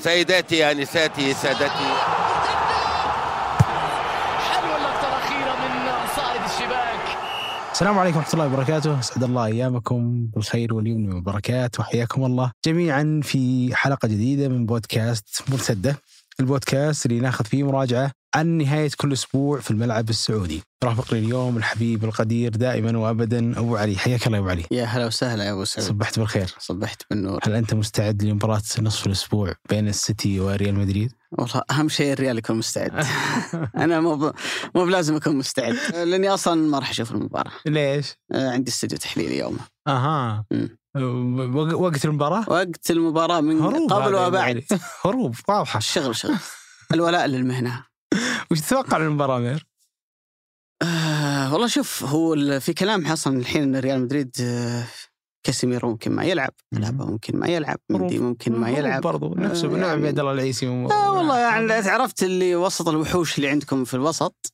سيداتي انساتي سادتي. حلوة اللقطة الأخيرة من صائد الشباك. السلام عليكم ورحمة الله وبركاته، أسعد الله أيامكم بالخير واليمن والبركات وحياكم الله جميعا في حلقة جديدة من بودكاست مرتدة، البودكاست اللي ناخذ فيه مراجعة عن نهاية كل أسبوع في الملعب السعودي. رافقني اليوم الحبيب القدير دائما وأبدا أبو علي، حياك الله يا أبو علي. يا هلا وسهلا يا أبو سعود صبحت بالخير. صبحت بالنور هل أنت مستعد لمباراة نصف الأسبوع بين السيتي وريال مدريد؟ والله أهم شيء الريال يكون مستعد أنا مو ب... مو بلازم أكون مستعد لأني أصلا ما راح أشوف المباراة ليش؟ آه، عندي استديو تحليلي يومها أها مم. وق- وقت المباراة؟ وقت المباراة من قبل وبعد. هروب واضحة. الشغل شغل الولاء للمهنة وش تتوقع المباراة مير؟ آه والله شوف هو في كلام أصلا الحين إن ريال مدريد آه كاسيميرو ممكن ما يلعب لعبه ممكن ما يلعب مندي ممكن ما يلعب برضو نفسه آه، نعم يعني- عبد الله العيسي و- آه والله يعني عرفت اللي وسط الوحوش اللي عندكم في الوسط.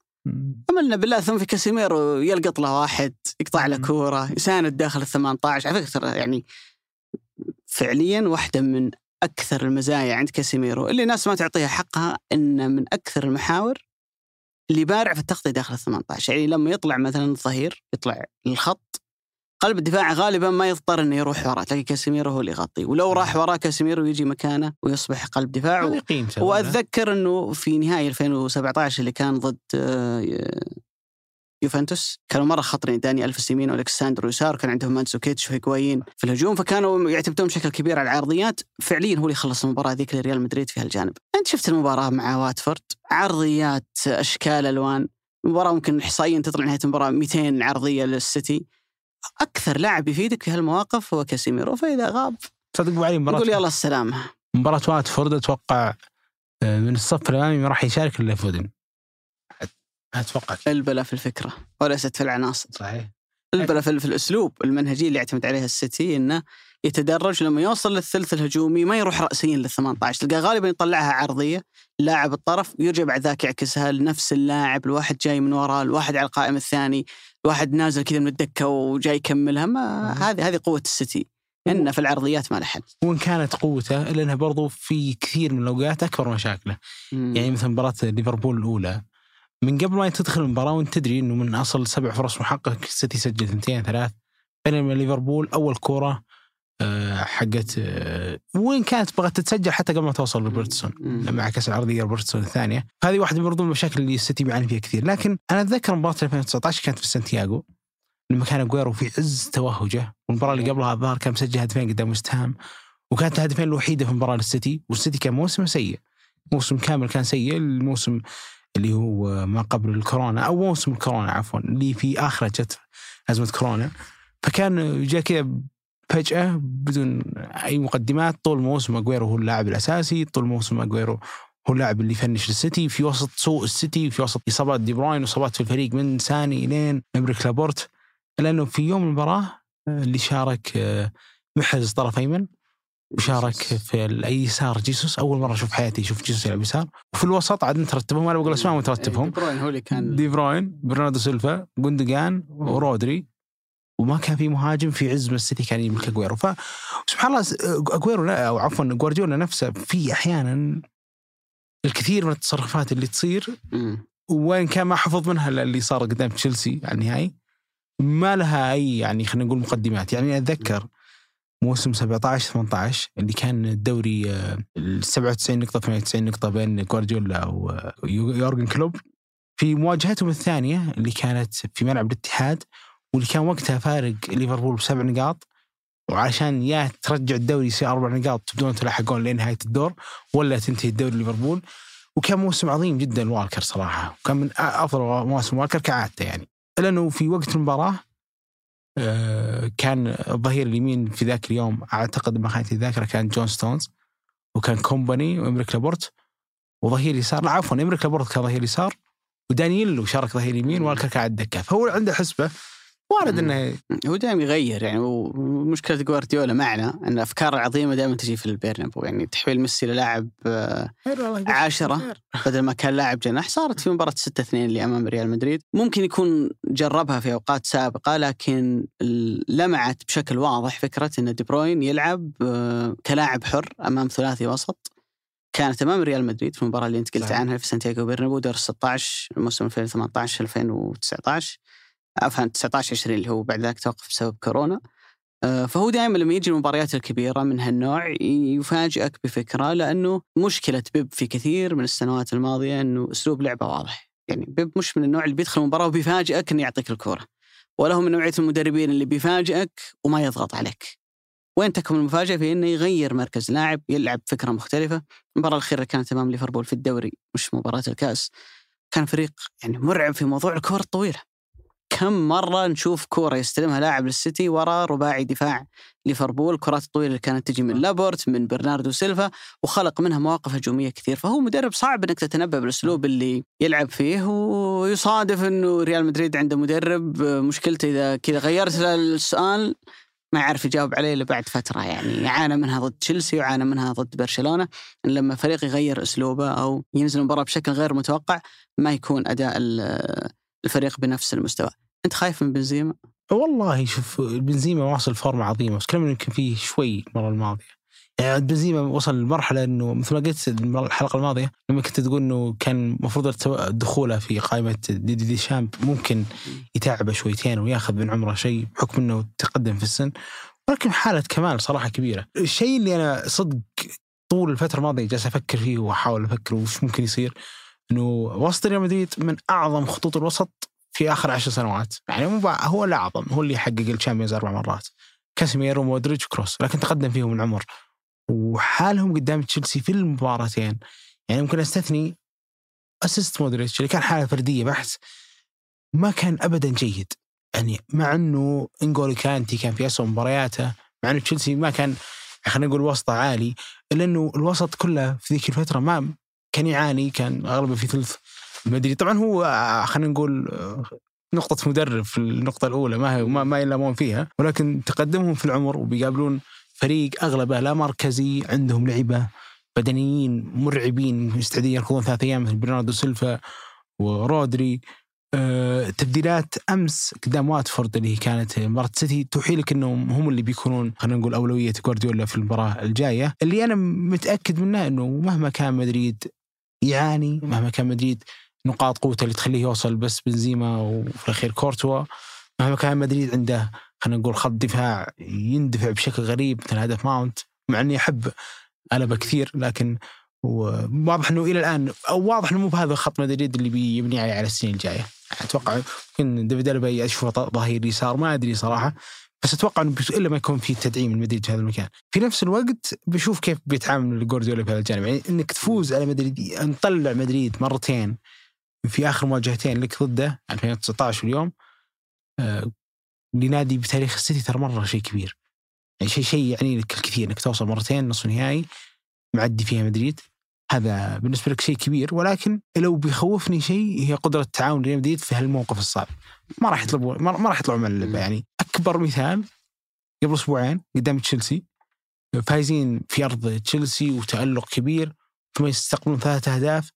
املنا بالله ثم في كاسيميرو يلقط له واحد يقطع له. كورة يساند داخل ال 18 على فكرة يعني فعليا واحدة من أكثر المزايا عند كاسيميرو. اللي الناس ما تعطيها حقها إنه من أكثر المحاور اللي بارع في التغطية داخل ال 18 يعني لما يطلع مثلا الظهير يطلع للخط قلب الدفاع غالبا ما يضطر إنه يروح وراه تلاقي كاسيميرو هو اللي يغطي. ولو راح وراه كاسيميرو يجي مكانه ويصبح قلب دفاع قيمته ولا؟ وأتذكر إنه في نهائي 2017 اللي كان ضد آه، يوفنتوس كانوا مرة خطرين. داني الفيس يمين والكساندرو يسار كان عندهم ماندزوكيتش وهيغوايين في الهجوم فكانوا يعتمدون بشكل كبير على العرضيات. فعليا هو اللي خلص المباراة ذيك لريال مدريد في هالجانب. أنت شفت المباراة مع واتفورد؟ عرضيات أشكال ألوان. المباراه ممكن احصائيا تطلع نهاية المباراة 200 عرضية للسيتي. أكثر لاعب يفيدك في هالمواقف هو كاسيميرو فإذا غاب صدق ابو علي يقول مباراة يلا السلامة. مباراة واتفورد أتوقع آه، من الصف الأمامي ما راح يشارك الا فودن أتوقع. البلا في الفكرة وليست في العناصر. صحيح. البلا في, في الأسلوب المنهجي اللي يعتمد عليها السيتي إنه يتدرج لما يوصل للثلث الهجومي ما يروح راسيا لل 18 تلقاه غالبا يطلعها عرضية لاعب الطرف ويرجع بعد ذاك يعكسها لنفس اللاعب الواحد جاي من وراه الواحد على القائم الثاني الواحد نازل كذا من الدكة وجاي يكملها ما مم. هذه هذه قوة السيتي. انه في العرضيات ما له حل وإن كانت قوته إلا انها برضو في كثير من الأوقات أكبر مشاكله. يعني مثلا مباراة ليفربول الأولى من قبل ما تدخل المباراة وأنت تدري إنه من أصل سبع فرص محققة السيتي سجل ثنتين ثلاث بينما ليفربول أول كورة آه، حقت آه، وين كانت بغت تتسجل حتى قبل ما توصل لروبرتسون مم. لما عكس العرضيه روبرتسون الثانية. هذه واحدة من برضو المشاكل اللي السيتي بيعاني فيها كثير. لكن أنا أتذكر مباراة 2019 كانت في سانتياغو لما كان اجويرو في عز توهجه. والمباراة اللي قبلها الظاهر كان مسجل هدفين قدام وستهام وكانت الهدفين الوحيدة في المباراه للسيتي. والسيتي كان موسم سيء. موسم كامل كان سيء. الموسم اللي هو ما قبل الكورونا أو موسم الكورونا عفوا اللي في اخره جت ازمه كورونا. فكان جاء كذا فجأة بدون أي مقدمات طول موسم أجويرو هو اللاعب الأساسي طول موسم أجويرو هو اللاعب اللي يفنش للسيتي في وسط سوء السيتي في وسط إصابات دي بروين وإصابات في الفريق من ساني إلى إيمريك لابورت لأنه في يوم المباراة آه، اللي شارك آه، محرز طرف أيمن وشارك في اليسار جيسوس. أول مرة أشوف حياتي أشوف جيسوس يلعب يسار. وفي الوسط عاد نترتبهم أنا بقول أسماء ونترتبهم دي بروين هو اللي كان دي بروين برناردو سيلفا جوندوغان ورودري. وما كان في مهاجم في عز ما السيتي كان يملك اجويرو فسبحان الله اجويرو لا- أو عفوا جوارديولا نفسه في أحيانا الكثير من التصرفات اللي تصير. وين كان ما حفظ منها اللي صار قدام تشيلسي على النهائي ما لها أي يعني خلينا نقول مقدمات. يعني أتذكر موسم 17 18 اللي كان الدوري آه، ال 97 نقطة 98 نقطة بين جوارديولا ويورجن كلوب. في مواجهتهم الثانية اللي كانت في ملعب الاتحاد واللي كان وقتها فارق ليفربول بسبع نقاط وعشان يا ترجع الدوري يصير أربع نقاط تبدون تلاحقون لنهاية الدور ولا تنتهي الدوري ليفربول. وكان موسم عظيم جدا والكر صراحة وكان من أفضل مواسم والكر كعادته يعني. لأنه في وقت المباراة آه، كان الظهير اليمين في ذاك اليوم أعتقد ما خانتني الذاكرة كان جون ستونز وكان كومباني وايميريك لابورت وظهير يسار لا عفوا إمريك لابورت كان ظهير يسار ودانيلو شارك ظهير يمين والكر كان على الدكه فهو عنده حسبة وارد إنه هو دائما يغير يعني ومشكله جوارديولا معنا إن الافكار العظيمه دائما تجي في البرنابو يعني تحويل ميسي للاعب آه، عشرة بدل ما كان لاعب جناح صارت في مباراة 6 2 اللي أمام ريال مدريد. ممكن يكون جربها في أوقات سابقة لكن لمعت بشكل واضح فكرة إن دي بروين يلعب آه، كلاعب حر أمام ثلاثي وسط. كانت أمام ريال مدريد في المباراة اللي أنت قلت. عنها في سانتياغو برنابو دور 16 الموسم 2018 2019 عفوا 19 20 اللي هو بعد ذاك توقف بسبب كورونا. آه، فهو دائما لما يجي المباريات الكبيرة من هالنوع يفاجئك بفكرة لأنه مشكلة بيب في كثير من السنوات الماضية إنه أسلوب لعبه واضح. يعني بيب مش من النوع اللي بيدخل المباراة وبيفاجئك إنه يعطيك الكورة. ولا هو من نوعية المدربين اللي بيفاجئك وما يضغط عليك. وين تكمن المفاجأة؟ في إنه يغير مركز لاعب يلعب فكرة مختلفة. المباراة الأخيرة كانت أمام ليفربول في الدوري مش مباراة الكأس. كان فريق يعني مرعب في موضوع الكور الطويلة. كم مرة نشوف كورة يستلمها لاعب للسيتي ورا رباعي دفاع ليفربول. الكرات الطويله اللي كانت تجي من لابورت من برناردو سيلفا وخلق منها مواقف هجومية كثير فهو مدرب صعب إنك تتنبأ بالأسلوب اللي يلعب فيه ويصادف إنه ريال مدريد عنده مدرب. مشكلته إذا كذا غيرت له السؤال ما يعرف يجاوب عليه إلا بعد فترة. يعني عانى منها ضد تشيلسي وعانى منها ضد برشلونة. إن لما فريق يغير أسلوبه أو ينزل المباراة بشكل غير متوقع ما يكون أداء الفريق بنفس المستوى. أنت خايف من بنزيما؟ والله شوف بنزيما واصل فورمة عظيمة بس كلام يمكن فيه شوي المرة الماضية. يعني بنزيما وصل لمرحلة إنه مثل ما قلت الحلقة الماضية لما كنت تقول إنه كان المفروض دخوله في قائمة دي دي, دي شامب ممكن يتعبه شويتين وياخذ من عمره شيء بحكم إنه تقدم في السن ولكن حالة الكمال صراحة كبيرة. الشيء اللي أنا صدق طول الفترة الماضية جالس أفكر فيه وأحاول أفكر وش ممكن يصير إنه وسط ريال مدريد من أعظم خطوط الوسط في آخر عشر سنوات. يعني مو هو الاعظم هو اللي حقق الشامبيونز أربع مرات. كاسيميرو مودريتش كروس. لكن تقدم فيهم العمر. وحالهم قدام تشيلسي في المباراتين. يعني ممكن أستثني assist مودريتش اللي كان حالة فردية بحت. ما كان ابدا جيد. يعني مع إنه انجولو كانتي كان في اسوء مبارياته مع إنه تشيلسي ما كان خلينا نقول وسطه عالي إلا إنه الوسط كله في ذيك الفترة ما كان يعاني كان أغلبه في ثلث مدريد طبعا هو آه، خلينا نقول آه، نقطة مدرب في النقطة الأولى ما هي ما, ما يلامون فيها. ولكن تقدمهم في العمر وبيقابلون فريق أغلبه لا مركزي عندهم لعبة بدنيين مرعبين مستعدين يركضون ثلاث أيام مثل برناردو سيلفا ورودري. آه، تبديلات أمس قدام واتفورد اللي كانت مباراة سيتي توحي لك إنهم هم اللي بيكونون خلينا نقول أولوية جوارديولا في المباراة الجاية. اللي أنا متأكد منه إنه مهما كان مدريد يعاني مهما كان مدريد نقاط قوته اللي تخليه يوصل بس بنزيما وفي الأخير كورتوا مهما كان مدريد عنده خلينا نقول خط دفاع يندفع بشكل غريب مثل هدف ماونت مع إني أحب ألبا كثير لكن واضح إنه إلى الآن أو واضح إنه مو بهذا خط مدريد اللي بيبني عليه على السنين الجاية. أتوقع يمكن ديفيد ألبا اشوفه ظهير يسار ما أدري صراحة. بس أتوقع إنه إلا ما يكون في تدعيم من مدريد في هذا المكان. في نفس الوقت بشوف كيف بيتعامل جوارديولا في هذا الجانب، يعني إنك تفوز على مدريد نطلع مدريد مرتين في آخر مواجهتين لك ضده 2019 واليوم آه لنادي بتاريخ السيتي ترى مرة شيء كبير. يعني شيء شيء يعني لك الكثير إنك توصل مرتين نصف نهائي معدي فيها مدريد هذا بالنسبة لك شيء كبير ولكن لو بيخوفني شيء هي قدرة تعاون ريال مدريد في هالموقف الصعب. ما راح يطلبوا ما راح يطلعوا من اللعبه يعني أكبر مثال قبل أسبوعين قدام تشيلسي. فايزين في أرض تشيلسي وتألق كبير ثم يستقبلون ثلاثة أهداف.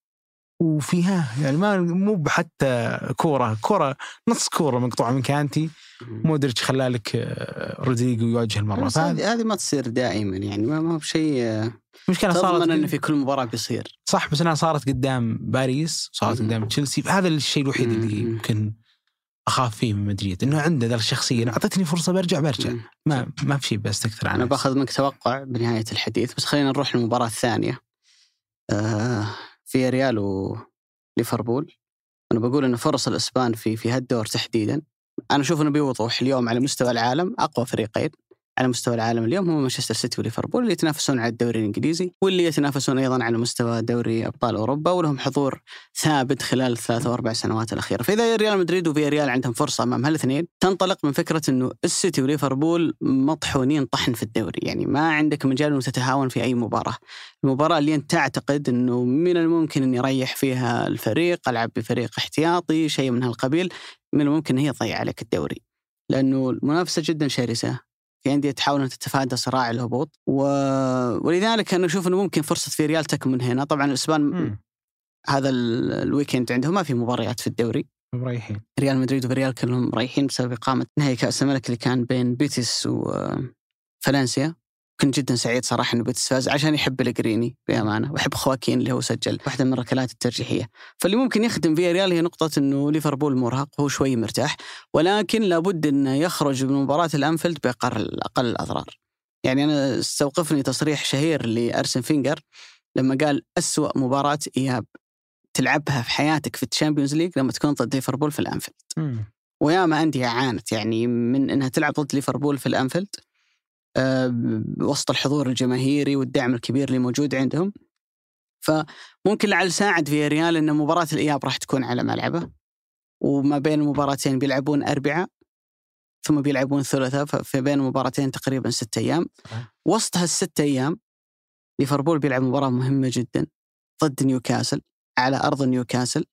وفيها يعني ما مو حتى كورة كورة نص كورة مقطوعة من كانتي مودريتش خلى لك آه، رودريجو يواجه المرة هذه. هذه ما تصير دائما يعني ما ما هو بشيء آه، المشكلة صارت تضمن انه في كل مباراة بيصير. صح بس إنها صارت قدام باريس صارت. قدام تشيلسي. هذا الشيء الوحيد اللي. يمكن أخاف فيه من مدريد. إنه عنده ذا الشخصية. إن أعطتني فرصة برجع برجع. ما ما في شيء بستكثر عنه أنا باخذ منك توقع بنهاية الحديث بس خلينا نروح للمباراة الثانية. آه في ريال وليفربول. أنا بقول إن فرص الإسبان في في هالدور تحديدا. أنا أشوف إنه بوضوح اليوم على مستوى العالم أقوى فريقين. على مستوى العالم اليوم هم مانشستر سيتي وليفربول اللي يتنافسون على الدوري الإنجليزي واللي يتنافسون أيضا على مستوى دوري أبطال أوروبا ولهم حضور ثابت خلال الثلاث أو أربع سنوات الأخيرة، فإذا ريال مدريد وفي ريال عندهم فرصة أمام هالاثنين تنطلق من فكرة إنه السيتي وليفربول مطحونين طحن في الدوري، يعني ما عندك مجال انه تتهاون في أي مباراة. المباراة اللي أنت تعتقد إنه من الممكن ان يريح فيها الفريق، ألعب بفريق احتياطي، شيء من هالقبيل، من الممكن هي تضيع عليك الدوري. لأنه المنافسة جدا شرسة، في انديه تحاول ان تتفادى صراع الهبوط. و... ولذلك أنا أشوف إنه ممكن فرصة فياريال تكمن هنا، طبعا الإسبان مم. هذا ال- ال weekend عندهم ما في مباريات في الدوري. مريحين ريال مدريد وفياريال كلهم رايحين بسبب إقامة نهائي كأس الملك اللي كان بين بيتيس وفالنسيا كنت جدا سعيد صراحة إنه بيتيس فاز عشان أحب بيليجريني بأمانة واحب خواكين اللي هو سجل واحدة من الركلات الترجيحية. فاللي ممكن يخدم فياريال هي نقطة إنه ليفربول مرهق وهو شوي مرتاح ولكن لابد إنه يخرج من مباراة الأنفيلد بأقل أقل الأضرار. يعني أنا استوقفني تصريح شهير لأرسن فينجر لما قال أسوأ مباراة إياب تلعبها في حياتك في الشامبيونز ليج لما تكون ضد ليفربول في الأنفيلد. وياما أندية عانت يعني من أنها تلعب ضد ليفربول في الأنفيلد أه وسط الحضور الجماهيري والدعم الكبير اللي موجود عندهم. فممكن لعل ساعد في ريال أن مباراة الإياب راح تكون على ملعبه. وما بين المباراتين بيلعبون أربعاء ثم بيلعبون ثلاثاء ففي بين المباراتين تقريبا ستة أيام. وسط هالست أيام ليفربول بيلعب مباراة مهمة جدا ضد نيوكاسل على أرض نيوكاسل.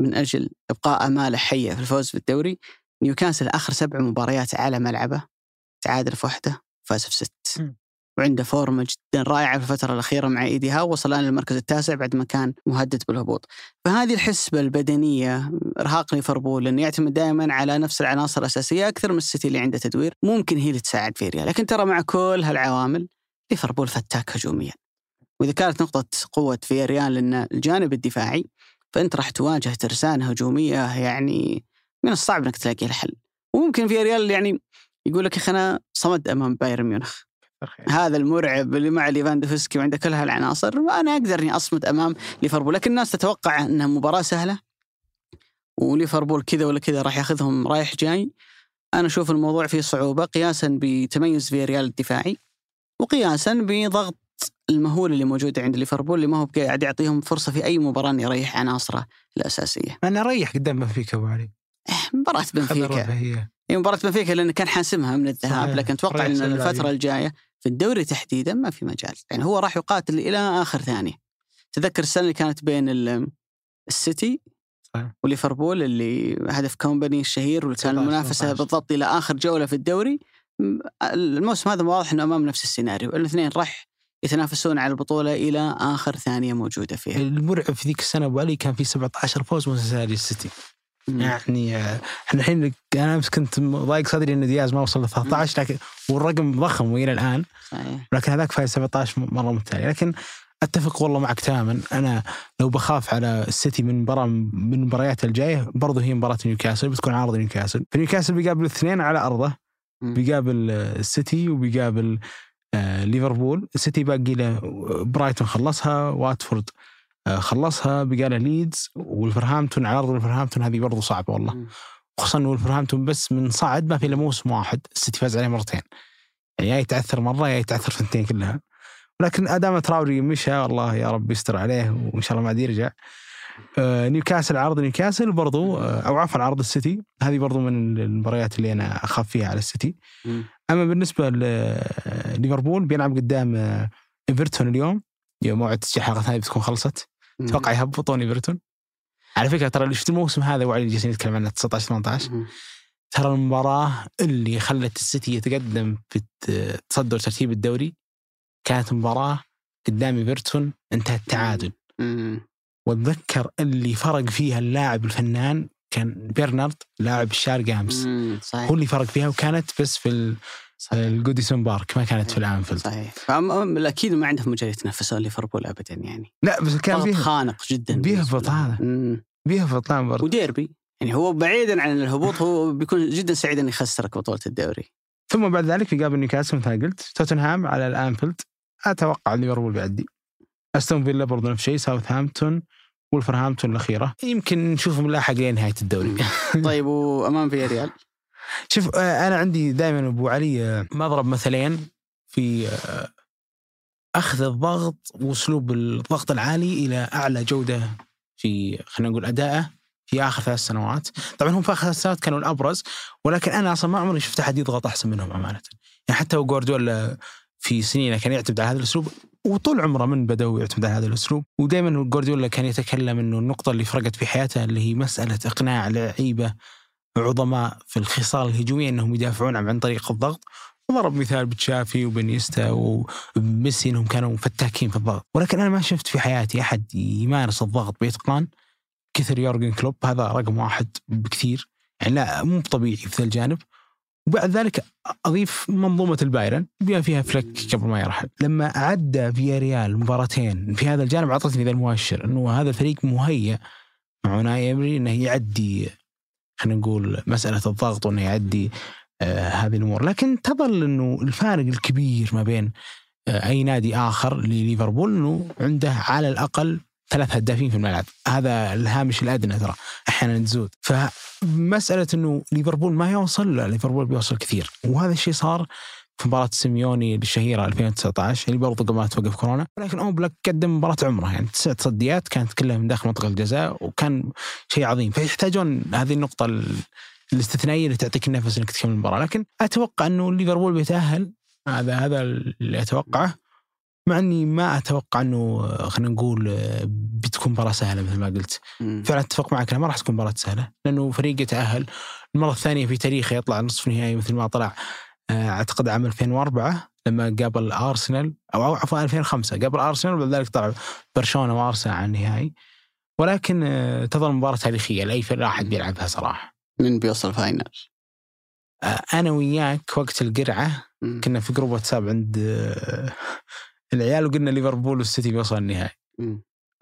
من أجل إبقاء أماله حية في الفوز بالدوري نيوكاسل آخر سبع مباريات على ملعبه تعادل في واحدة فاز في ست م. وعنده فورمة جدا رائعة في الفترة الأخيرة مع إيدي هاو وصل الآن للمركز التاسع بعد ما كان مهدد بالهبوط. فهذه الحسبة البدنية إرهاق ليفربول لأنه يعتمد دائما على نفس العناصر الأساسية أكثر من السيتي اللي عنده تدوير ممكن هي اللي تساعد فياريال لكن ترى مع كل هالعوامل ليفربول فتاك هجوميا. وإذا كانت نقطة قوة فياريال ان الجانب الدفاعي فأنت راح تواجه ترسانة هجومية يعني من الصعب إنك تلاقي لها حل. وممكن في ريال يعني يقول لك يا أخي أنا صمد أمام بايرن ميونخ. هذا المرعب اللي مع ليفاندوفسكي وعنده كل هالعناصر أنا أقدر إني أصمد أمام ليفربول لكن الناس تتوقع انها مباراة سهلة وليفربول كذا ولا كذا راح ياخذهم رايح جاي. أنا أشوف الموضوع فيه صعوبة قياسا بتميز في ريال الدفاعي وقياسا بضغط المهول اللي موجود عند ليفربول اللي ما هو قاعد يعطيهم فرصة في أي مباراة إنه يريح عناصره الأساسية. أنا ريح قدام بنفيكا أبو علي. مباراة بنفيكا. هي مباراة بنفيكا لأنه كان حاسمها من الذهاب صحيح. لكن أتوقع إن لاعبين. الجاية في الدوري تحديدا ما في مجال، يعني هو راح يقاتل إلى آخر ثانية. تذكر السنة اللي كانت بين ال- السيتي. وليفربول اللي هدف كومباني الشهير واللي كان 19 المنافسة 18. بالضبط إلى آخر جولة في الدوري الموسم هذا واضح إنه أمام نفس السيناريو، الاثنين راح يتنافسون على البطولة إلى آخر ثانية موجودة فيها. المرعب في ذيك السنة ابو علي كان في 17 فوز متتالي السيتي يعني آه، إحنا الحين أنا أمس كنت ضايق صدري ان دياز ما وصل ل 13 لكن والرقم ضخم وإلى الآن. صحيح. لكن هذاك فايز 17 مرة متتاليه لكن أتفق والله معك تماما. أنا لو بخاف على السيتي من مباراه من المباريات الجاية برضه هي مباراة نيوكاسل بتكون على أرض نيوكاسل. فنيوكاسل بيقابل الاثنين على أرضه. بيقابل آه، السيتي وبيقابل آه، ليفربول. السيتي باقي له برايتون خلصها واتفورد آه، خلصها بقى له ليدز وولفرهامبتون على أرض ولفرهامبتون هذه برضو صعبة والله. خصوصا انه ولفرهامبتون بس من صعد ما في إلا موسم واحد. السيتي فاز عليه مرتين. يعني يا يتعثر مرة يا يتعثر ثنتين كلها. ولكن اداما تراوري مشى والله يا رب يستر عليه وإن شاء الله ما عاد يرجع. آه، نيوكاسل على أرض نيوكاسل برضو آه، أو عفوا على أرض السيتي. هذه برضو من المباريات اللي أنا أخاف فيها على السيتي. أما بالنسبة لليفربول بيلعب قدام آه، إيفرتون اليوم. يوم موعد تسجيل الحلقة هذه بتكون خلصت. أتوقع يهبطون إيفرتون. على فكرة ترى اللي شفت الموسم هذا وعلي جالسين نتكلم عنه 19 18 مم. ترى المباراة اللي خلت السيتي يتقدم في تصدر ترتيب الدوري كانت مباراة قدام إيفرتون انتهت تعادل مم. وأتذكر اللي فرق فيها اللاعب الفنان كان بيرنارد لاعب الشارقة امس هو اللي فرق فيها وكانت بس في الجوديسون بارك ما كانت في الانفيلد صحيح. أكيد ما عندهم مجال يتنافسون ليفربول ابدا يعني. لا بس كان فيها خانق جدا بيهبط. هذا. بيهبط نعم برضه. وديربي. يعني هو بعيدا عن الهبوط هو بيكون جدا سعيد إنه يخسرك بطولة الدوري. ثم بعد ذلك يقابل نيوكاسل مثل ما قلت. توتنهام على الانفيلد أتوقع ليفربول بيعدي. أستون فيلا برضه نفس الشيء ساوثهامبتون ولفرهامبتون الأخيرة. يمكن نشوفهم لاحق لنهايه الدوري. طيب وأمام فيا ريال شوف آه، أنا عندي دائما أبو علي آه، مضرب مثلين في آه، أخذ الضغط وأسلوب الضغط العالي إلى أعلى جودة في خلينا نقول أدائه في آخر ثلاث سنوات، طبعا هم في آخر ثلاث سنوات كانوا الأبرز ولكن أنا أصلا ما عمري شفت أحد يضغط أحسن منهم أمانة. يعني حتى جوارديولا في سنينه كان يعتمد على هذا الأسلوب وطول عمره من بدأوا يعتمد على هذا الأسلوب ودائما جوارديولا كان يتكلم إنه النقطة اللي فرقت في حياته اللي هي مسألة إقناع لعيبة عظماء في الخصال الهجوميه أنهم يدافعون عن طريق الضغط. وضرب مثال بتشافي وانييستا وميسي أنهم كانوا فتاكين في الضغط. ولكن أنا ما شفت في حياتي أحد يمارس الضغط بإتقان. كثر يورجن كلوب هذا رقم واحد بكثير. يعني لا مو طبيعي في الجانب. وبعد ذلك أضيف منظومة البايرن. بما فيها فليك قبل ما يرحل. لما عدى فياريال مباراتين في هذا الجانب أعطتني ذا المؤشر إنه هذا الفريق مهيأ مع أوناي إيمري إنه يعدي خلينا نقول مسألة الضغط وإنه يعدي آه هذه الأمور. لكن تظل إنه الفارق الكبير ما بين آه أي نادي آخر لليفربول إنه عنده على الأقل ثلاث هدافين في الملعب. هذا الهامش الأدنى ترى أحيانا تزود. فمسألة إنه ليفربول ما يوصل لا ليفربول بيوصل كثير. وهذا الشيء صار في مباراة سيميوني الشهيرة 2019 اللي برضو قبل ما توقف كورونا. ولكن اوبلاك قدم مباراة عمره يعني تسع تصديات كانت كلها من داخل منطقة الجزاء وكان شيء عظيم. فيحتاجون هذه النقطة ال- الاستثنائية اللي تعطيك النفس إنك تكمل المباراة. لكن أتوقع إنه ليفربول بيتأهل. هذا هذا اللي أتوقعه. مع إني ما أتوقع إنه خلينا نقول بتكون مباراة سهلة مثل ما قلت. فعلا أتفق معك ما راح تكون مباراة سهلة لأنه فريق يتأهل. المرة الثانية في تاريخه يطلع نصف نهائي مثل ما طلع. أعتقد عام 2004 لما قابل أرسنال أو عفوا 2005 قابل أرسنال وبعد ذلك طلع برشلونة وارسنال على النهائي. ولكن آه، تظل مباراة تاريخية لأي فريق احد بيلعبها صراحة. من بيوصل final. آه، أنا وياك وقت القرعة مم. كنا في group واتساب عند آه، العيال وقلنا ليفربول والسيتي بيوصل النهائي.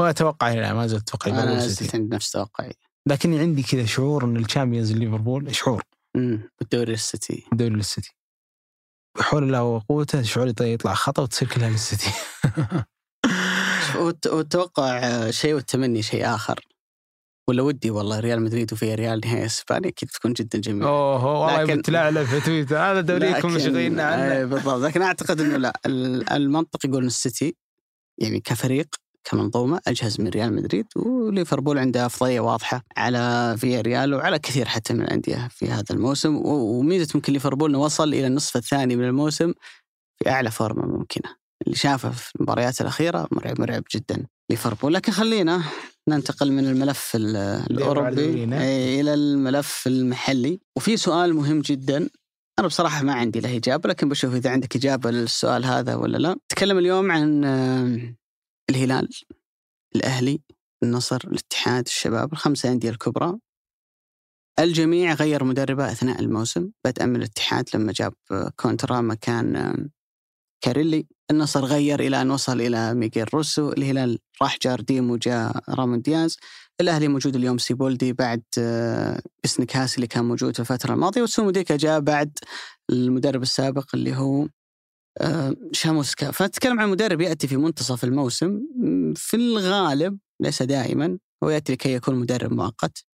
واتوقع لا ما زلت أتوقع ليفربول والسيتي. عند نفس توقعي. لكني عندي كذا شعور إن ال Champions ليفربول شعور. مم. بالدوري السيتي. دوري للسيتي حول الله وقوته شعوري طيب يطلع خطأ وتصير كلها للسيتي والتوقع آه، شيء والتمني شيء آخر. ولا ودي والله ريال مدريد وفيا ريال نهائي إسبانيا أكيد تكون جدا جميله أوه والله لكن- بتلعلب في تويتر. هذا دوريكم مشغلين عنه. بالضبط. لكن أعتقد إنه لا ال- المنطق يقول ان السيتي يعني كفريق كمنظومه أجهز من ريال مدريد وليفربول عنده أفضلية واضحة على فيا ريال وعلى كثير حتى من الأندية في هذا الموسم. وميزة ممكن ليفربول إنه وصل إلى النصف الثاني من الموسم في أعلى فورمة ممكنة. اللي شافه في المباريات الأخيرة مرعب مرعب جدا ليفربول. لكن خلينا ننتقل من الملف الأوروبي إلى الملف المحلي. وفي سؤال مهم جدا. أنا بصراحة ما عندي له إجابة لكن بشوف إذا عندك إجابة للسؤال هذا ولا لا. نتكلم اليوم عن الهلال الأهلي النصر الاتحاد الشباب الخمسة أندية الكبرى. الجميع غير مدربه أثناء الموسم. بدءا من الاتحاد لما جاب كونترا مكان كاريلي. النصر غير إلى أن وصل إلى ميغيل روسو. الهلال راح جارديم وجاء رامون دياز. الأهلي موجود اليوم سيبولدي بعد بسنكاس اللي كان موجود في الفترة الماضية. وسوموديكا جاء بعد المدرب السابق اللي هو شاموسكا. فنتكلم عن مدرب يأتي في منتصف الموسم. في الغالب ليس دائما هو يأتي لكي يكون مدرب مؤقت.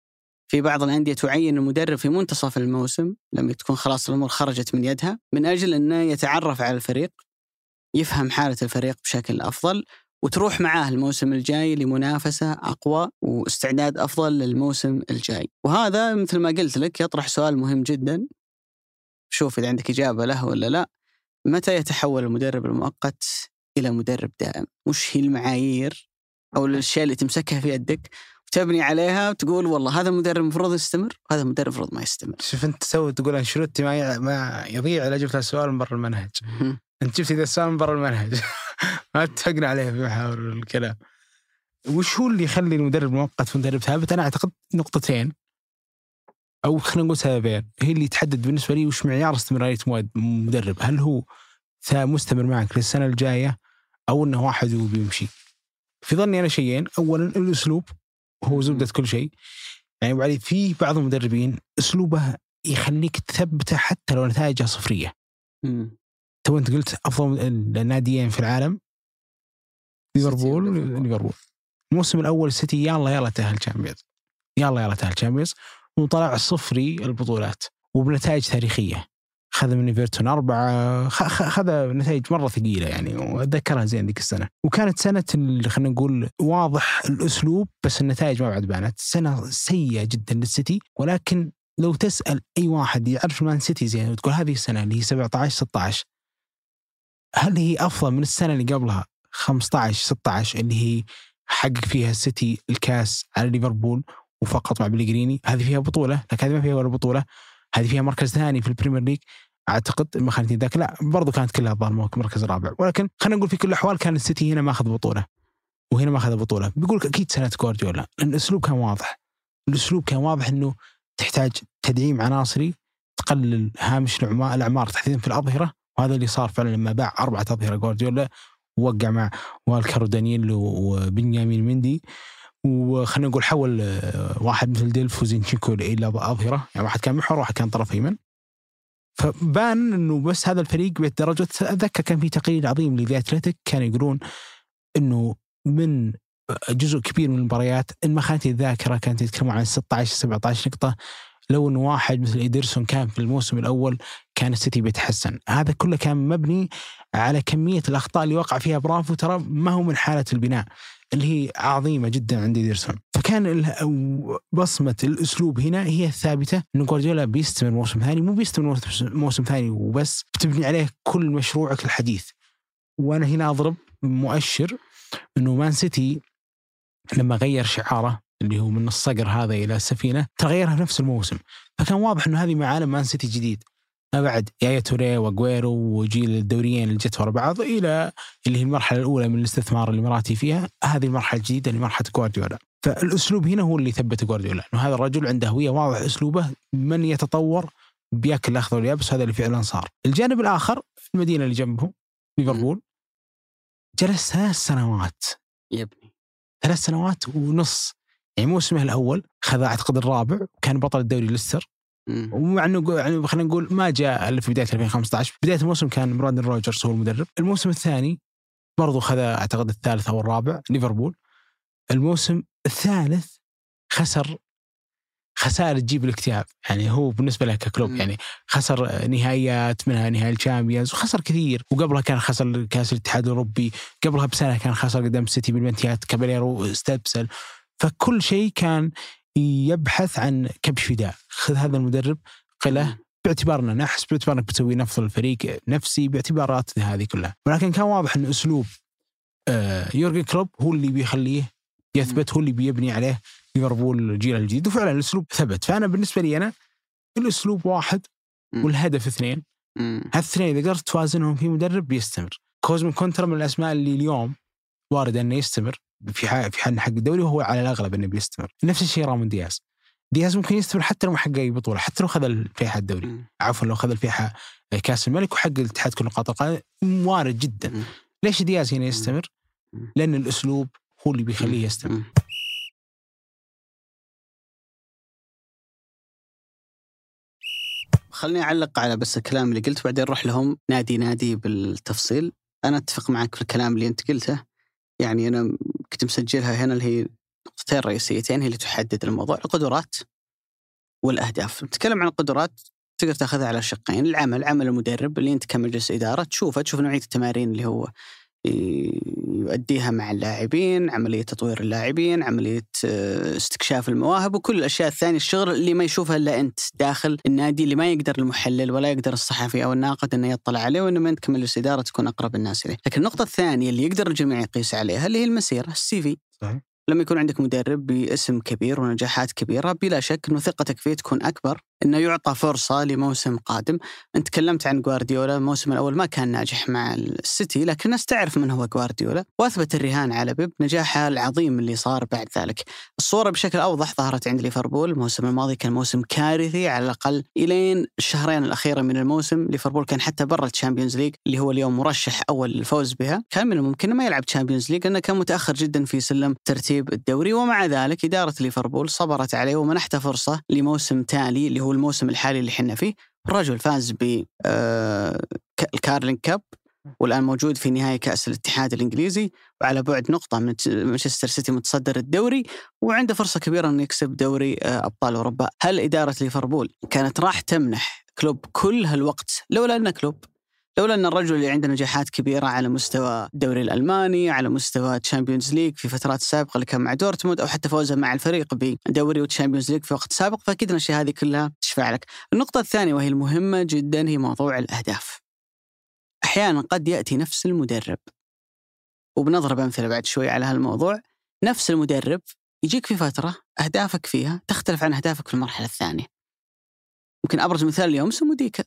في بعض الأندية تعين المدرب في منتصف الموسم. لما تكون خلاص الأمور خرجت من يدها. من أجل انه يتعرف على الفريق يفهم حالة الفريق بشكل أفضل وتروح معاه الموسم الجاي لمنافسة أقوى واستعداد أفضل للموسم الجاي. وهذا مثل ما قلت لك يطرح سؤال مهم جدا. شوف إذا عندك إجابة له ولا لا. متى يتحول المدرب المؤقت إلى مدرب دائم؟ وش هي المعايير أو الأشياء اللي تمسكها في يدك وتبني عليها وتقول والله هذا المدرب المفروض يستمر وهذا المدرب المفروض ما يستمر؟ شوف أنت تسوي تقول أنشيلوتي ما ما يضيع إلا جبت السؤال من برا المنهج. أنت جبت ذا السؤال من برا المنهج. ما اتفقنا عليه في محاور الكلام. وش هو اللي يخلي المدرب مؤقت مدرب ثابت؟ أنا أعتقد نقطتين. أو خلينا نقول سببين. هي اللي تحدد بالنسبة لي وش معيار استمرارية مدرب. هل هو مستمر معك للسنة الجاية أو إنه واحد وبيمشي في ظني أنا شيئين. اولا الأسلوب هو زبدة كل شيء. يعني وبعدين في بعض المدربين أسلوبه يخليك تثبته حتى لو نتائجه صفرية. تو أنت قلت أفضل الناديين في العالم. ليفربول. ليفربول. الموسم الأول السيتي يلا يلا تأهل Champions يلا يلا تأهل Champions وطلع صفري البطولات وبنتائج تاريخية. خذ من ايفرتون أربعة خذ نتائج مرة ثقيلة يعني وأتذكرها زين ذيك السنة. وكانت سنة خلينا نقول واضح الأسلوب بس النتائج ما بعد بانت. سنة سيئة جدا للسيتي ولكن لو تسأل أي واحد يعرف مان سيتي زين وتقول هذه السنة اللي هي 17 16 هل هي أفضل من السنة اللي قبلها؟ 15 16 اللي هي حقق فيها السيتي الكاس على ليفربول وفقط مع بليغريني هذه فيها بطولة لكن هذه ما فيها ولا بطولة. هذه فيها مركز ثاني في ال Premier League. أعتقد ما خانتني ذاك لا برضو كانت كلها الظاهر مركز رابع. ولكن خلينا نقول في كل الأحوال كان السيتي هنا ماخذ بطولة. وهنا ماخذ بطولة. بيقول لك أكيد سنة جوارديولا. لأن الاسلوب كان واضح. الأسلوب كان واضح إنه تحتاج تدعيم عناصري تقلل هامش الاعمار تحديدا في الأظهرة. وهذا اللي صار فعلا لما باع أربعة أظهرة جوارديولا ووقع مع والكر ودانييلو وبنيامين مندي. وخلينا نقول حول آه، واحد مثل ديلف وزينشينكو إلى أظهرة. يعني واحد كان محور واحد كان طرف ايمن فبان إنه بس هذا الفريق بالدرجة أتذكر كان في تقرير عظيم لذا أتلتيك كانوا يقولون إنه من جزء كبير من المباريات إن ما خانتني الذاكرة كانت يتكلمون عن 16 17 نقطة. لو إنه واحد مثل إيدرسون كان في الموسم الأول كان السيتي بيتحسن، هذا كله كان مبني على كمية الأخطاء اللي وقع فيها برافو. ترى ما هو من حالة البناء. اللي هي عظيمة جدا عند ايدرسون، فكان بصمة الأسلوب هنا هي الثابته انه جوارديولا بيستمر موسم ثاني مو بيستمر موسم- موسم ثاني وبس بتبني عليه كل مشروعك الحديث. وأنا هنا أضرب مؤشر إنه مان سيتي لما غير شعاره اللي هو من الصقر هذا إلى السفينة تغيرها في نفس الموسم. فكان واضح إنه هذه معالم مان سيتي جديد. ما بعد يايا توري واجويرو وجيل الدوريين اللي جت ورا بعض إلى اللي هي المرحلة الأولى من الاستثمار الاماراتي فيها. هذه المرحلة الجديدة اللي مرحله جوارديولا فالأسلوب هنا هو اللي ثبت جوارديولا إنه هذا الرجل عنده هوية واضح أسلوبه من يتطور بياكل الأخضر واليابس هذا اللي فعلا صار. الجانب الآخر المدينة اللي جنبه ليفربول. جلس ثلاث سنوات. يبني ثلاث سنوات ونص. يعني موسمه الأول خذ اعتقد الرابع وكان بطل الدوري ليستر. ومع انه يعني خلينا نقول ما جاء إلا في بداية 2015 بداية الموسم كان براندن روجرز هو المدرب. الموسم الثاني برضو خذ أعتقد الثالث أو الرابع ليفربول. الموسم الثالث خسر خسائر تجيب الاكتئاب. يعني هو بالنسبة له ككلوب. يعني خسر نهائيات منها نهائي ال Champions وخسر كثير. وقبلها كان خسر كأس الاتحاد الأوروبي. قبلها بسنة كان خسر قدام السيتي بالبلنتيات كاباليرو استبسل. فكل شيء كان يبحث عن كبش فداء. خذ هذا المدرب قله باعتبارنا نحس باعتبار إنك بتسوي نفض الفريق نفسي باعتبارات هذه كلها. ولكن كان واضح إن أسلوب آه، يورجن كلوب هو اللي بيخليه يثبت هو اللي بيبني عليه ليفربول الجيل الجديد. وفعلا الأسلوب ثبت. فأنا بالنسبة لي أنا الأسلوب واحد. والهدف اثنين. مم. هالثنين إذا قدرت توازنهم في مدرب بيستمر. كوزمو كونترا من الأسماء اللي اليوم وارد أنه يستمر في ح- في حل حق الدوري وهو على الأغلب أنه بيستمر. نفس الشيء رامون دياز. دياز ممكن يستمر حتى لو ما حقق أي بطولة حتى لو خذ الفيحاء الدوري. عفوا لو خذ الفيحاء كأس الملك وحقق الاتحاد كل نقاط القائمه وارد جدا. ليش دياز هنا يستمر؟ لأن الأسلوب هو اللي بيخليه يستمر. خليني أعلق على بس الكلام اللي قلت بعدين نروح لهم نادي نادي بالتفصيل. أنا أتفق معك في الكلام اللي أنت قلته. يعني أنا كنت مسجلها هنا اللي هي نقطتين رئيسيتين هي اللي تحدد الموضوع القدرات والأهداف. نتكلم عن القدرات تقدر تأخذها على شقين العمل عمل المدرب اللي أنت كمجلس إدارة تشوفه تشوف نوعية التمارين اللي هو يؤديها مع اللاعبين عملية تطوير اللاعبين عملية آه، استكشاف المواهب وكل الأشياء الثانية. الشغل اللي ما يشوفها إلا أنت داخل النادي اللي ما يقدر المحلل ولا يقدر الصحفي أو الناقد أنه يطلع عليه وإنما أنت كمجلس إدارة تكون أقرب الناس إليه. لكن النقطة الثانية اللي يقدر الجميع يقيس عليها اللي هي المسيرة السي في. صحيح. لما يكون عندك مدرب باسم كبير ونجاحات كبيرة بلا شك أنه ثقتك فيه تكون أكبر. أنه يعطى فرصة لموسم قادم. أنت تكلمت عن جوارديولا الموسم الأول ما كان ناجح مع السيتي لكن الناس تعرف من هو جوارديولا وأثبت الرهان على بيب نجاحه العظيم اللي صار بعد ذلك. الصورة بشكل أوضح ظهرت عند ليفربول. الموسم الماضي كان موسم كارثي على الأقل إلين الشهرين الأخيرة من الموسم. ليفربول كان حتى برا ال Champions League اللي هو اليوم مرشح أول للفوز بها. كان من الممكن ما يلعب Champions League لأنه كان متأخر جدا في سلم ترتيب الدوري. ومع ذلك إدارة ليفربول صبرت عليه ومنحته فرصة لموسم تالي اللي هو الموسم الحالي اللي حنا فيه. الرجل فاز ب آه، ال Carling Cup والآن موجود في نهائي كأس الاتحاد الإنجليزي. وعلى بعد نقطة من مانشستر سيتي متصدر الدوري وعنده فرصة كبيرة إنه يكسب دوري آه، أبطال أوروبا، هل إدارة ليفربول كانت راح تمنح كلوب كل هالوقت لولا أن كلوب؟ لولا أن الرجل اللي عنده نجاحات كبيرة على مستوى الدوري الألماني، على مستوى Champions League في فترات سابقة اللي كان مع دورتموند أو حتى فوزه مع الفريق بدوري و Champions League في وقت سابق فأكيد الاشياء هذه كلها تشفع لك. النقطة الثانية وهي المهمة جدا هي موضوع الأهداف. أحيانا قد يأتي نفس المدرب وبنضرب امثله بعد شوي على هالموضوع نفس المدرب يجيك في فترة أهدافك فيها تختلف عن أهدافك في المرحلة الثانية. يمكن أبرز مثال اليوم سموديكا.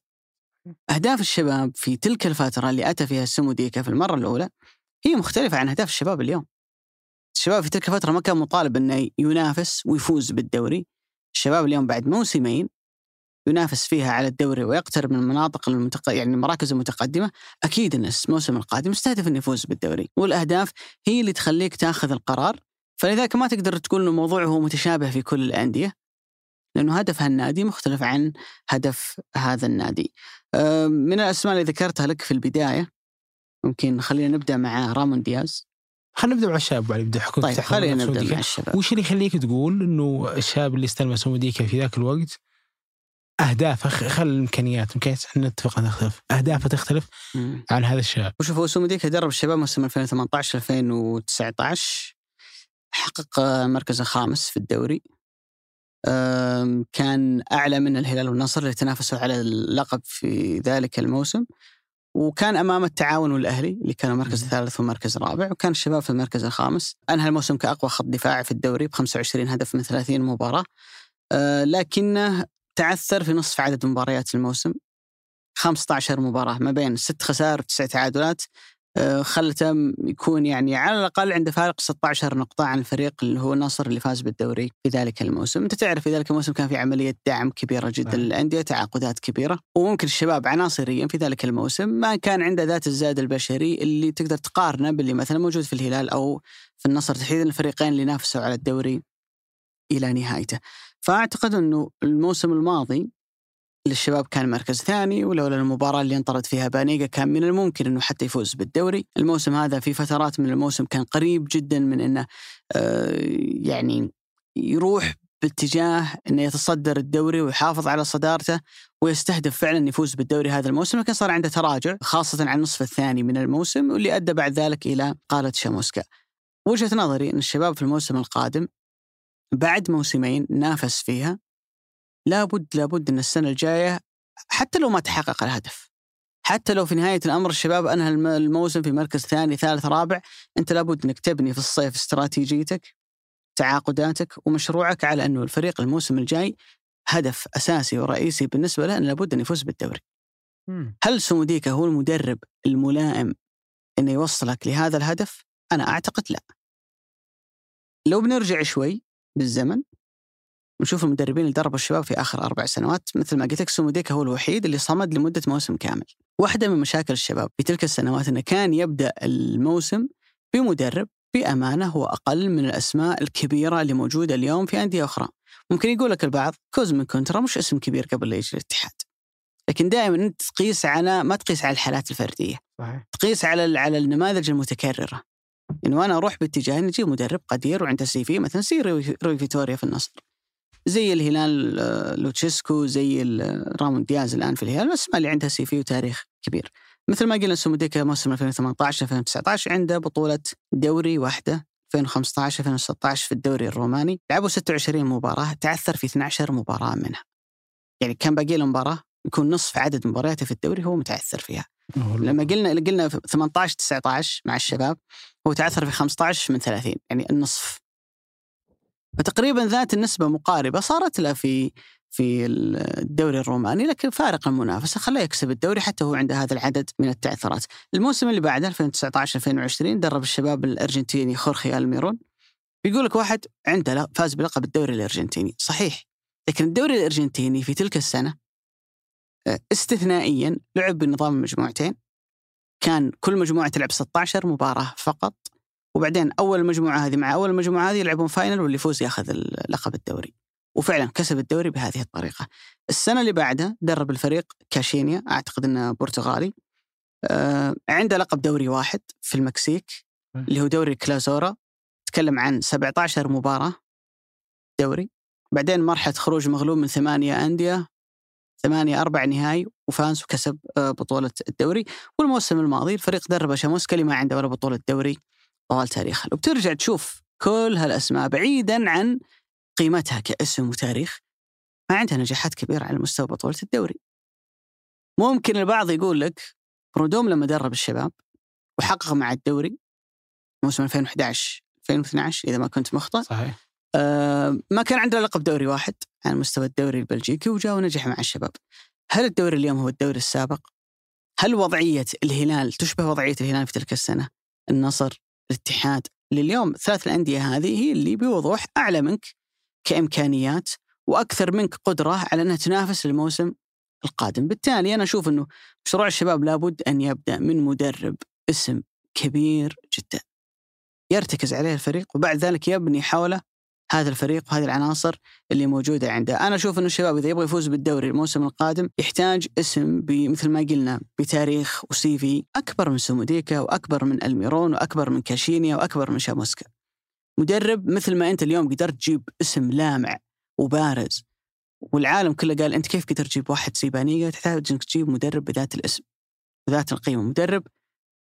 أهداف الشباب في تلك الفترة اللي أتى فيها سموديكا في المرة الأولى هي مختلفة عن أهداف الشباب اليوم. الشباب في تلك الفترة ما كان مطالب إنه ينافس ويفوز بالدوري. الشباب اليوم بعد موسمين ينافس فيها على الدوري ويقترب من المناطق المتق... يعني المراكز المتقدمة أكيد إن الموسم القادم يستهدف إنه يفوز بالدوري والأهداف هي اللي تخليك تاخذ القرار فلذلك ما تقدر تقول إنه الموضوع هو متشابه في كل الأندية لأنه هدف هالنادي مختلف عن هدف هذا النادي. من الأسماء اللي ذكرتها لك في البداية ممكن خلينا نبدأ مع رامون دياز. خلينا نبدأ مع الشاب بعد يبدا حكم طيب خلينا نبدأ مع الشباب. وش اللي يخليك تقول إنه الشاب اللي استلم سعوديكا في ذاك الوقت أهدافه خل الإمكانيات امكانيات إحنا نتفق انها تختلف أهدافه تختلف مم. عن هذا الشاب. وشوف هو سوموديكا درب الشباب موسم 2018 2019 حقق مركز الخامس في الدوري. كان أعلى من الهلال والنصر اللي تنافسوا على اللقب في ذلك الموسم. وكان أمام التعاون والأهلي اللي كانوا المركز. الثالث والمركز الرابع وكان الشباب في المركز الخامس. أنهى الموسم كأقوى خط دفاع في الدوري ب 25 هدف من 30 مباراة. أه، لكنه تعثر في نصف عدد مباريات الموسم. 15 مباراة ما بين ست خسائر وتسع تعادلات. آه، خلته م- يكون يعني على الأقل عنده فارق 16 نقطة عن الفريق اللي هو النصر اللي فاز بالدوري في ذلك الموسم أنت تعرف في ذلك الموسم كان في عملية دعم كبيرة جدا صحيح. للأندية تعاقدات كبيرة وممكن الشباب عناصريا في ذلك الموسم ما كان عنده ذات الزاد البشري اللي تقدر تقارنه باللي مثلا موجود في الهلال أو في النصر تحديدا الفريقين اللي نافسوا على الدوري إلى نهايته فأعتقد أنه الموسم الماضي للشباب كان مركز ثاني ولولا المباراة اللي انطرد فيها بانيجا كان من الممكن إنه حتى يفوز بالدوري، الموسم هذا في فترات من الموسم كان قريب جدا من إنه آه، يعني يروح باتجاه إنه يتصدر الدوري ويحافظ على صدارته ويستهدف فعلا يفوز بالدوري هذا الموسم لكن صار عنده تراجع خاصة على النصف الثاني من الموسم واللي أدى بعد ذلك إلى قالة شاموسكا. وجهة نظري إن الشباب في الموسم القادم بعد موسمين نافس فيها لابد لابد إن السنة الجاية حتى لو ما تحقق الهدف حتى لو في نهاية الأمر الشباب أنهى الم- الموسم في مركز ثاني ثالث رابع أنت لابد إنك تبني في الصيف استراتيجيتك تعاقداتك ومشروعك على أنه الفريق الموسم الجاي هدف أساسي ورئيسي بالنسبة له إنه لابد ان يفوز بالدوري. هل سوموديكا هو المدرب الملائم إنه يوصلك لهذا الهدف؟ أنا أعتقد لا. لو بنرجع شوي بالزمن ونشوف المدربين اللي دربوا الشباب في آخر أربع سنوات مثل ما قلت لك سوموديكا هو الوحيد اللي صمد لمدة موسم كامل. واحدة من مشاكل الشباب في تلك السنوات إنه كان يبدأ الموسم بمدرب بأمانة هو أقل من الأسماء الكبيرة اللي موجودة اليوم في أندية أخرى. ممكن يقول لك البعض كوزمن كونترا مش اسم كبير قبل لا يجي الاتحاد. لكن دائما إنت تقيس على ما تقيس على الحالات الفردية. صحيح تقيس على على النماذج المتكررة انه أنا أروح باتجاه اني أجيب مدرب قدير وعنده CV مثلا روي روي فيتوريا في النصر زي الهلال آه، لوتشيسكو زي ال- رامون دياز الآن في الهلال الاسماء اللي عندها CV وتاريخ كبير. مثل ما قلنا سوموديكا موسم 2018 2019 عنده بطولة دوري واحدة 2015 2016 في الدوري الروماني. لعبوا 26 مباراة تعثر في 12 مباراة منها. يعني كان باقي له مباراة يكون نصف عدد مبارياته في الدوري هو متعثر فيها. لما قلنا قلنا في 18 19 مع الشباب هو تعثر في 15 من 30 يعني النصف. فتقريبا ذات النسبة مقاربة صارت له في في الدوري الروماني لكن فارق المنافسة. خلاه يكسب الدوري حتى هو عنده هذا العدد من التعثرات. الموسم اللي بعده 2019 2020 درب الشباب الأرجنتيني خورخي ألميرون. بيقول لك واحد عنده فاز بلقب الدوري الأرجنتيني. صحيح. لكن الدوري الأرجنتيني في تلك السنة آه، استثنائيا لعب بنظام المجموعتين كان كل مجموعة تلعب 16 مباراة فقط. وبعدين أول مجموعة هذه مع أول مجموعة هذه يلعبون final واللي يفوز ياخذ لقب الدوري. وفعلا كسب الدوري بهذه الطريقة. السنة اللي بعدها درب الفريق كاشينيا أعتقد أنه برتغالي. آه عنده لقب دوري واحد في المكسيك اللي هو دوري Clausura. تكلم عن 17 مباراة دوري. بعدين مرحلة خروج مغلوب من ثمانية أندية ثمانية أربع نهائي وفاز وكسب آه، بطولة الدوري. والموسم الماضي الفريق دربه شاموسكا اللي ما عنده ولا بطولة دوري. طوال تاريخه وبترجع تشوف كل هالأسماء بعيدا عن قيمتها كاسم وتاريخ ما عندها نجاحات كبيرة على مستوى بطولة الدوري ممكن البعض يقول لك برودوم لما درب الشباب وحقق مع الدوري موسم 2011 2012 إذا ما كنت مخطئ صحيح آه، ما كان عنده لقب دوري واحد على مستوى الدوري البلجيكي وجاء ونجح مع الشباب. هل الدوري اليوم هو الدوري السابق؟ هل وضعية الهلال تشبه وضعية الهلال في تلك السنة؟ النصر، الاتحاد، لليوم ثلاث الأندية هذه هي اللي بوضوح أعلى منك كإمكانيات وأكثر منك قدرة على أنها تنافس الموسم القادم، بالتالي أنا أشوف إنه مشروع الشباب لابد أن يبدأ من مدرب اسم كبير جدا. يرتكز عليه الفريق وبعد ذلك يبني حوله هذا الفريق وهذه العناصر اللي موجودة عنده، أنا أشوف إنه الشباب إذا يبغى يفوز بالدوري الموسم القادم يحتاج اسم مثل ما قلنا بتاريخ وسي في أكبر من سوموديكا وأكبر من ألميرون وأكبر من كاشينيا وأكبر من شاموسكا. مدرب مثل ما أنت اليوم قدرت تجيب اسم لامع وبارز والعالم كله قال أنت كيف قدرت تجيب واحد زي بانيجا تحتاج إنك تجيب مدرب بذات الاسم بذات القيمة. مدرب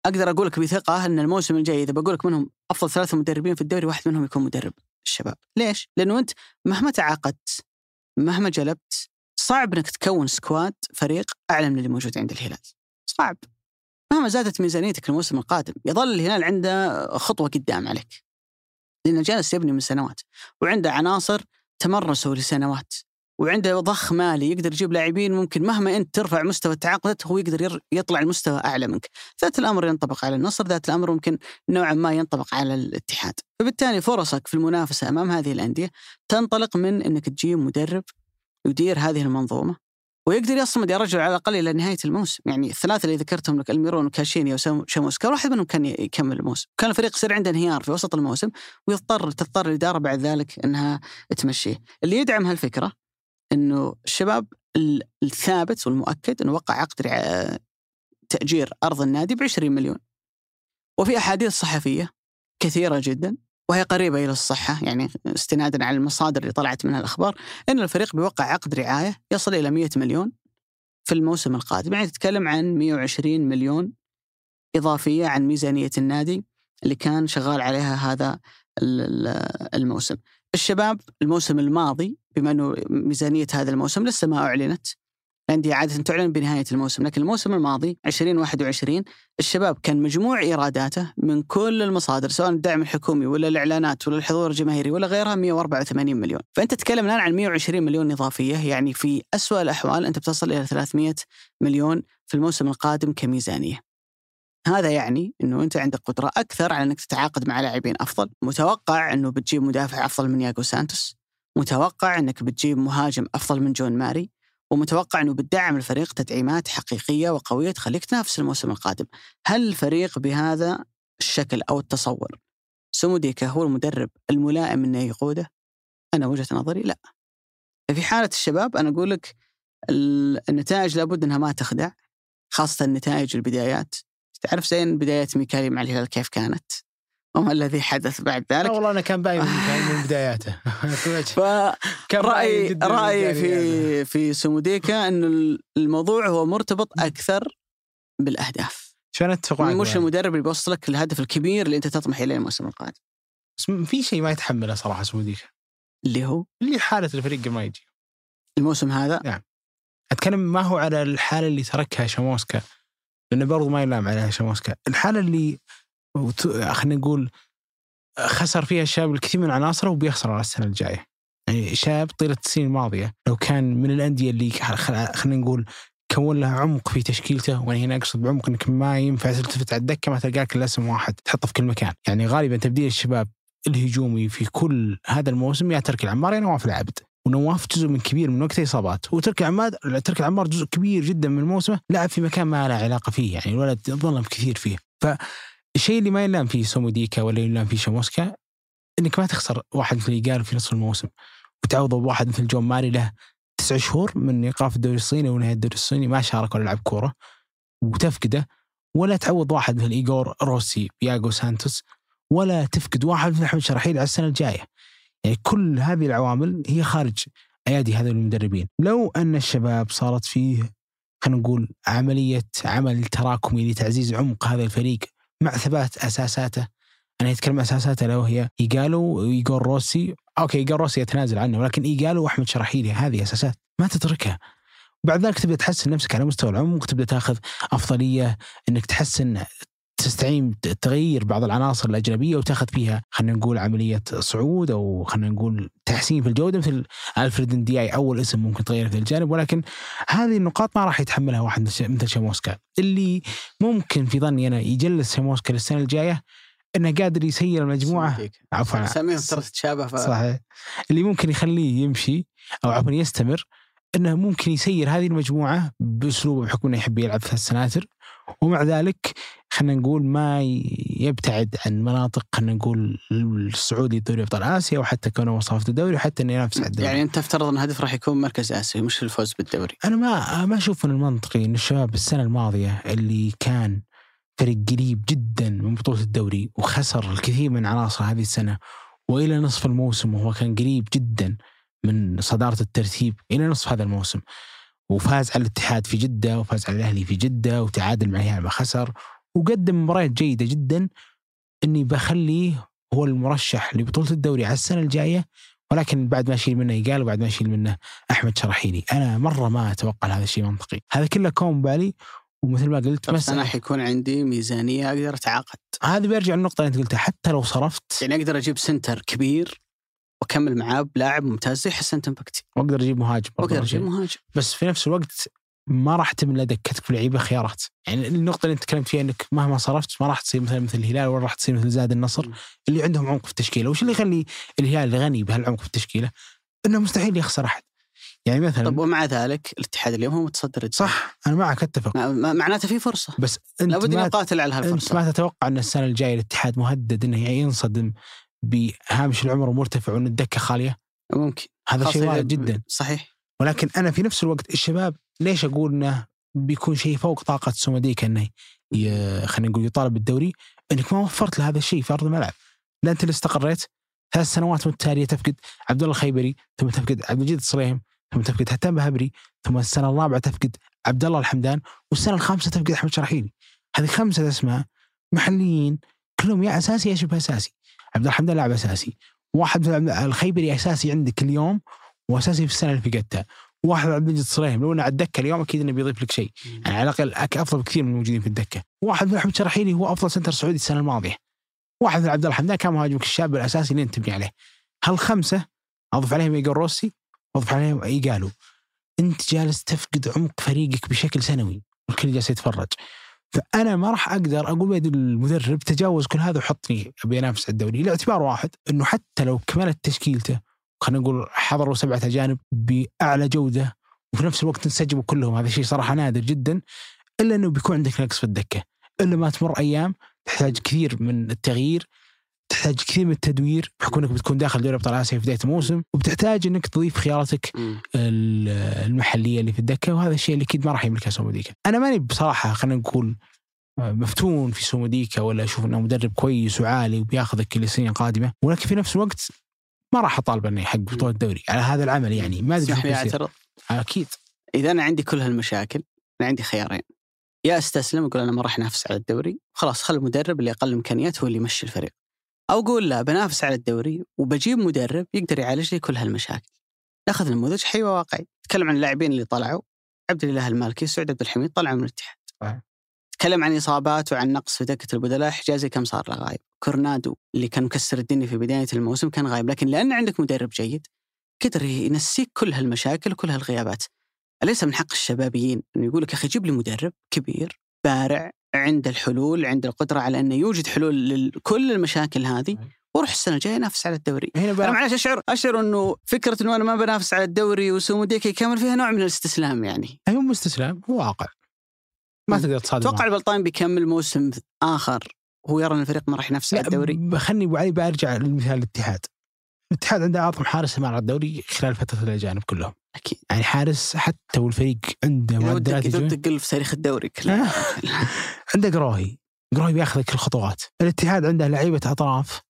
أقدر أقول لك بثقة إن الموسم الجاي إذا بقول لك منهم أفضل ثلاثة مدربين في الدوري واحد منهم يكون مدرب. الشباب. ليش؟ لأنه أنت مهما تعاقدت مهما جلبت صعب إنك تكون squad فريق اعلى من اللي موجود عند الهلال. صعب. مهما زادت ميزانيتك الموسم القادم يظل الهلال عنده خطوة قدام عليك. لأنه جالس يبني من سنوات وعنده عناصر تمرسوا لسنوات. وعنده ضخ مالي يقدر يجيب لاعبين ممكن مهما انت ترفع مستوى التعاقدات هو يقدر يطلع المستوى أعلى منك، ذات الأمر ينطبق على النصر، ذات الأمر ممكن نوعا ما ينطبق على الاتحاد، فبالتالي فرصك في المنافسة أمام هذه الأندية تنطلق من إنك تجيب مدرب يدير هذه المنظومة ويقدر يصمد يا رجل على الأقل إلى نهاية الموسم، يعني الثلاثة اللي ذكرتهم لك ألميرون وكاشينيا وشاموسكا واحد منهم كان يكمل الموسم، كان الفريق يصير عنده انهيار في وسط الموسم ويضطر تضطر الاداره بعد ذلك إنها تمشيه، اللي يدعم هالفكرة إنه الشباب الثابت والمؤكد إنه وقع عقد تأجير أرض النادي ب 20 مليون. وفي أحاديث صحفية كثيرة جدا وهي قريبة إلى الصحة يعني استنادا على المصادر اللي طلعت منها الأخبار إن الفريق بيوقع عقد رعاية يصل إلى 100 مليون في الموسم القادم، يعني تتكلم عن 120 مليون إضافية عن ميزانية النادي اللي كان شغال عليها هذا الموسم. الشباب الموسم الماضي بما إنه ميزانية هذا الموسم لسه ما أعلنت الأندية عادة تعلن بنهاية الموسم لكن الموسم الماضي 2021 الشباب كان مجموع إيراداته من كل المصادر سواء الدعم الحكومي ولا الإعلانات ولا الحضور الجماهيري ولا غيرها 184 مليون. فأنت تتكلم الآن عن 120 مليون إضافية يعني في أسوأ الأحوال أنت بتصل إلى 300 مليون في الموسم القادم كميزانية. هذا يعني إنه أنت عندك قدرة أكثر على إنك تتعاقد مع لاعبين أفضل، متوقع إنه بتجيب مدافع أفضل من ياغو سانتوس، متوقع إنك بتجيب مهاجم أفضل من جون ماري، ومتوقع إنه بتدعم الفريق تدعيمات حقيقية وقوية تخليك تنافس الموسم القادم. هل الفريق بهذا الشكل أو التصور سموديكا هو المدرب الملائم إنه يقوده؟ أنا وجهة نظري لا. في حالة الشباب أنا أقول لك النتائج لابد إنها ما تخدع خاصة نتائج البدايات تعرف زين بدايات ميكالي مع الهلال كيف كانت؟ وما الذي حدث بعد ذلك؟ والله أنا كان باين من بداياته. فرأيي رأيي في في سموديكا انه الموضوع هو مرتبط أكثر بالأهداف. عشان أتفق معك؟ مش المدرب اللي بيوصلك الهدف الكبير اللي أنت تطمح إليه الموسم القادم. بس في شيء ما يتحمله صراحة سموديكا اللي هو؟ اللي حالة الفريق ما يجي. الموسم هذا؟ نعم. أتكلم ما هو على الحالة اللي تركها شاموسكا. لأنه برضو ما يلام عليها شاموسكا الحالة اللي خلينا نقول خسر فيها الشاب الكثير من عناصره وبيخسر على السنة الجاية. يعني شاب طيلة السنين الماضية لو كان من الأندية اللي خلينا نقول كون لها عمق في تشكيلته وأنا هنا أقصد بعمق إنك ما ينفع تلتفت على الدكة ما تلقاك إلا اسم واحد تحطه في كل مكان، يعني غالبا تبديل الشباب الهجومي في كل هذا الموسم يا ترك العمار يا نواف العبد، ونواف جزء من كبير من وقته اصابات وترك العماد ترك العمار جزء كبير جدا من موسمه لعب في مكان ما له علاقة فيه يعني الولد ظلم كثير فيه. فالشيء اللي ما يلام فيه سوموديكا ولا يلام فيه شاموسكا إنك ما تخسر واحد مثل يقال في نصف الموسم. وتعوضه بواحد مثل جون ماري له تسع شهور من إيقاف الدوري الصيني ونهاية الدوري الصيني ما شارك ولا لعب كورة وتفقده. ولا تعوض واحد مثل ايجور روسي بياغو سانتوس. ولا تفقد واحد مثل أحمد شراحيلي السنة الجاية. يعني كل هذه العوامل هي خارج أيادي هذول المدربين. لو أن الشباب صارت فيه خلينا نقول عملية عمل تراكمي لتعزيز عمق هذا الفريق مع ثبات أساساته أنا أتكلم أساساته لو هي إيجالو وايجور روسي okay إيجور روسي يتنازل عنه ولكن إيجالو وأحمد شراحيلي هذه أساسات ما تتركها. بعد ذلك تبدأ تحسن نفسك على مستوى العمق تبدأ تأخذ أفضلية إنك تحسن تستعين تغير بعض العناصر الأجنبية وتاخذ فيها خلينا نقول عملية صعود أو خلينا نقول تحسين في الجودة مثل ألفريد اندياي أول اسم ممكن تغيره في الجانب ولكن هذه النقاط ما راح يتحملها واحد مثل شاموسكا. اللي ممكن في ظني أنا يجلس شاموسكا للسنة الجاية إنه قادر يسير المجموعة. عفوا. اساميهم ترى تتشابه ف... صحيح. اللي ممكن يخليه يمشي أو عفوا يستمر إنه ممكن يسير هذه المجموعة باسلوبه بحكم إنه يحب يلعب ثلاث سناتر ومع ذلك خلينا نقول ما يبتعد عن مناطق خلينا نقول الصعود لدوري ابطال آسيا وحتى كونه وصافه الدوري وحتى إنه ينافس على الدوري. يعني أنت تفترض إن الهدف راح يكون مركز اسيوي مش الفوز بالدوري؟ أنا ما ما أشوف من المنطقي إن الشباب السنة الماضية اللي كان فريق قريب جدا من بطولة الدوري وخسر الكثير من عناصر هذه السنة وإلى نصف الموسم وهو كان قريب جدا من صدارة الترتيب إلى نصف هذا الموسم. وفاز على الاتحاد في جدة وفاز على الأهلي في جدة وتعادل مع الهلال ما خسر وقدم مباريات جيدة جدا إني بخليه هو المرشح لبطولة الدوري على السنة الجاية ولكن بعد ما أشيل منه يقال وبعد ما أشيل منه أحمد شرحيلي أنا مرة ما أتوقع هذا الشيء منطقي. هذا كله كوم بالي ومثل ما قلت بس أنا حيكون عندي ميزانية أقدر أتعاقد. هذا بيرجع للنقطة اللي أنت قلتها. حتى لو صرفت يعني أقدر أجيب سنتر كبير وأكمل معاه بلاعب ممتاز زي حسن تنبكتي وأقدر أجيب مهاجم وأقدر أجيب. مهاجم. بس في نفس الوقت ما راح تملى دكتك في لعيبة خيارات. يعني النقطة اللي أنت تكلمت فيها إنك مهما صرفت ما راح تصير مثلا مثل الهلال ولا راح تصير مثل زاد النصر. اللي عندهم عمق في التشكيلة. وش اللي يخلي الهلال غني بهالعمق في التشكيلة؟ إنه مستحيل يخسر أحد. يعني مثلا طب ومع ذلك الاتحاد اليوم هو متصدر الدوري. صح أنا معك أتفق. مع- مع- معناته في فرصة. بس أنت لابد ان نقاتل على أنت هالفرصه ما تتوقع أن السنة الجاية الاتحاد مهدد إنه ينصدم بهامش العمر مرتفع وإن الدكة خالية؟ ممكن. هذا شيء وارد جدا. صحيح. ولكن أنا في نفس الوقت الشباب ليش أقول إنه بيكون شيء فوق طاقة سومديك إنه خلينا نقول يطالب بالدوري؟ إنك ما وفرت له هذا الشيء في أرض الملعب. لا أنت اللي استقريت ثلاث سنوات متتالية تفقد عبد الله الخيبري ثم تفقد عبد المجيد الصليم ثم تفقد هتان بهبري ثم السنة الرابعة تفقد عبد الله الحمدان والسنة الخامسة تفقد أحمد شرحيلي. هذه خمسة أسماء محليين كلهم يا أساسي يا شبه أساسي. عبد الحمدان لاعب أساسي. واحد الخيبري أساسي عندك اليوم وأساسي في السنة اللي فقدتها واحد عبد المجيد الصليم لو انه على الدكه اليوم أكيد إنه بيضيف لك شيء. يعني على الأقل أفضل بكثير من الموجودين في الدكة. واحد من احمد شرحيلي هو أفضل سنتر سعودي السنة الماضية. واحد من عبد الله الحمدان كان مهاجمك الشاب الأساسي اللي أنت تبني عليه. هالخمسة أضف عليهم ايجار روسي واضف عليهم إيجالو. أنت جالس تفقد عمق فريقك بشكل سنوي. والكل جالس يتفرج. فأنا ما راح أقدر أقول بيد المدرب تجاوز كل هذا وحطني ابي انافس على الدوري. لإعتبار واحد إنه حتى لو كملت تشكيلته خلينا نقول حضروا سبعة أجانب بأعلى جودة وفي نفس الوقت انسجموا كلهم. هذا شيء صراحة نادر جدا إلا إنه بيكون عندك نقص في الدكة. إلا ما تمر أيام تحتاج كثير من التغيير تحتاج كثير من التدوير بحكم إنك بتكون داخل دوري أبطال آسيا في بداية الموسم وبتحتاج إنك تضيف خياراتك المحلية اللي في الدكة وهذا الشيء اللي أكيد ما راح يملكه سوموديكا. أنا ماني بصراحة خلينا نقول مفتون في سوموديكا ولا أشوف إنه مدرب كويس وعالي وبياخذك لسنين قادمه ولكن في نفس الوقت ما راح أطالب انه يحقق بطولة الدوري. على هذا العمل يعني ما أدري لي. اعترض أكيد. إذا أنا عندي كل هالمشاكل أنا عندي خيارين. يا أستسلم أقول أنا ما راح أنافس على الدوري خلاص خل المدرب اللي أقل إمكانيات هو اللي يمشي الفريق. أو أقول لا بنافس على الدوري وبجيب مدرب يقدر يعالج لي كل هالمشاكل. ناخذ نموذج حي وواقعي. نتكلم عن اللاعبين اللي طلعوا. عبد الإله المالكي سعود عبد الحميد طلعوا من الاتحاد. تكلم عن إصابات وعن نقص في دكة البدلاء حجازي كم صار له غايب؟ كورنادو اللي كان مكسر الدنيا في بداية الموسم كان غايب لكن لأن عندك مدرب جيد قدر ينسيك كل هالمشاكل وكل هالغيابات. أليس من حق الشبابيين أنه يقول لك أخي جيب لي مدرب كبير بارع عنده الحلول عنده القدرة على أنه يوجد حلول لكل المشاكل هذه وروح السنة الجاية نافس على الدوري. هنا بقى معلش أشعر أشعر أنه فكرة أنه أنا ما بنافس على الدوري وسوموديك يكمل فيها نوع من الاستسلام يعني. هو مو استسلام هو واقع. ما. تقدر تصادم أتوقع معه. البلطان بيكمل موسم آخر وهو يرى أن الفريق ما راح ينافس على الدوري. خلني أبو علي برجع لمثال الاتحاد. الاتحاد عنده أعظم حارس مع الدوري خلال فترة الأجانب كلهم. أكيد. يعني حارس حتى والفريق عنده معدلات إذا هجومية. ودك قل في تاريخ الدوري كله. عنده قروهي قروهي بياخذ كل الخطوات الاتحاد عنده لعيبة أطراف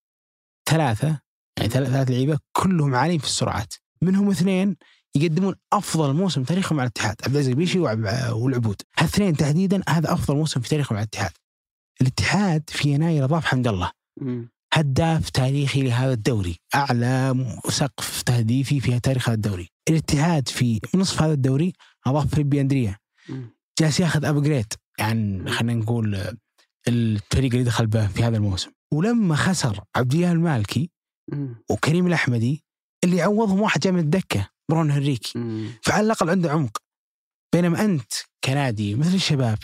ثلاثة يعني ثلاث لعيبة كلهم عاليين في السرعات. منهم اثنين يقدمون أفضل موسم تاريخهم مع الاتحاد. عبد العزيز البيشي والعبود. هالاثنين تحديدا هذا أفضل موسم في تاريخهم مع الاتحاد. الاتحاد في يناير أضاف حمد الله. هداف تاريخي لهذا الدوري. أعلى سقف تهديفي في تاريخ هذا الدوري. الاتحاد في نصف هذا الدوري أضاف فيليبي أندريا. جالس ياخذ upgrade. يعني خلينا نقول الفريق اللي دخل به في هذا الموسم. ولما خسر عبد الله المالكي. وكريم الأحمدي اللي عوضهم واحد جاء من الدكة. برون هنريكي. فعلى الأقل عنده عمق. بينما أنت كنادي مثل الشباب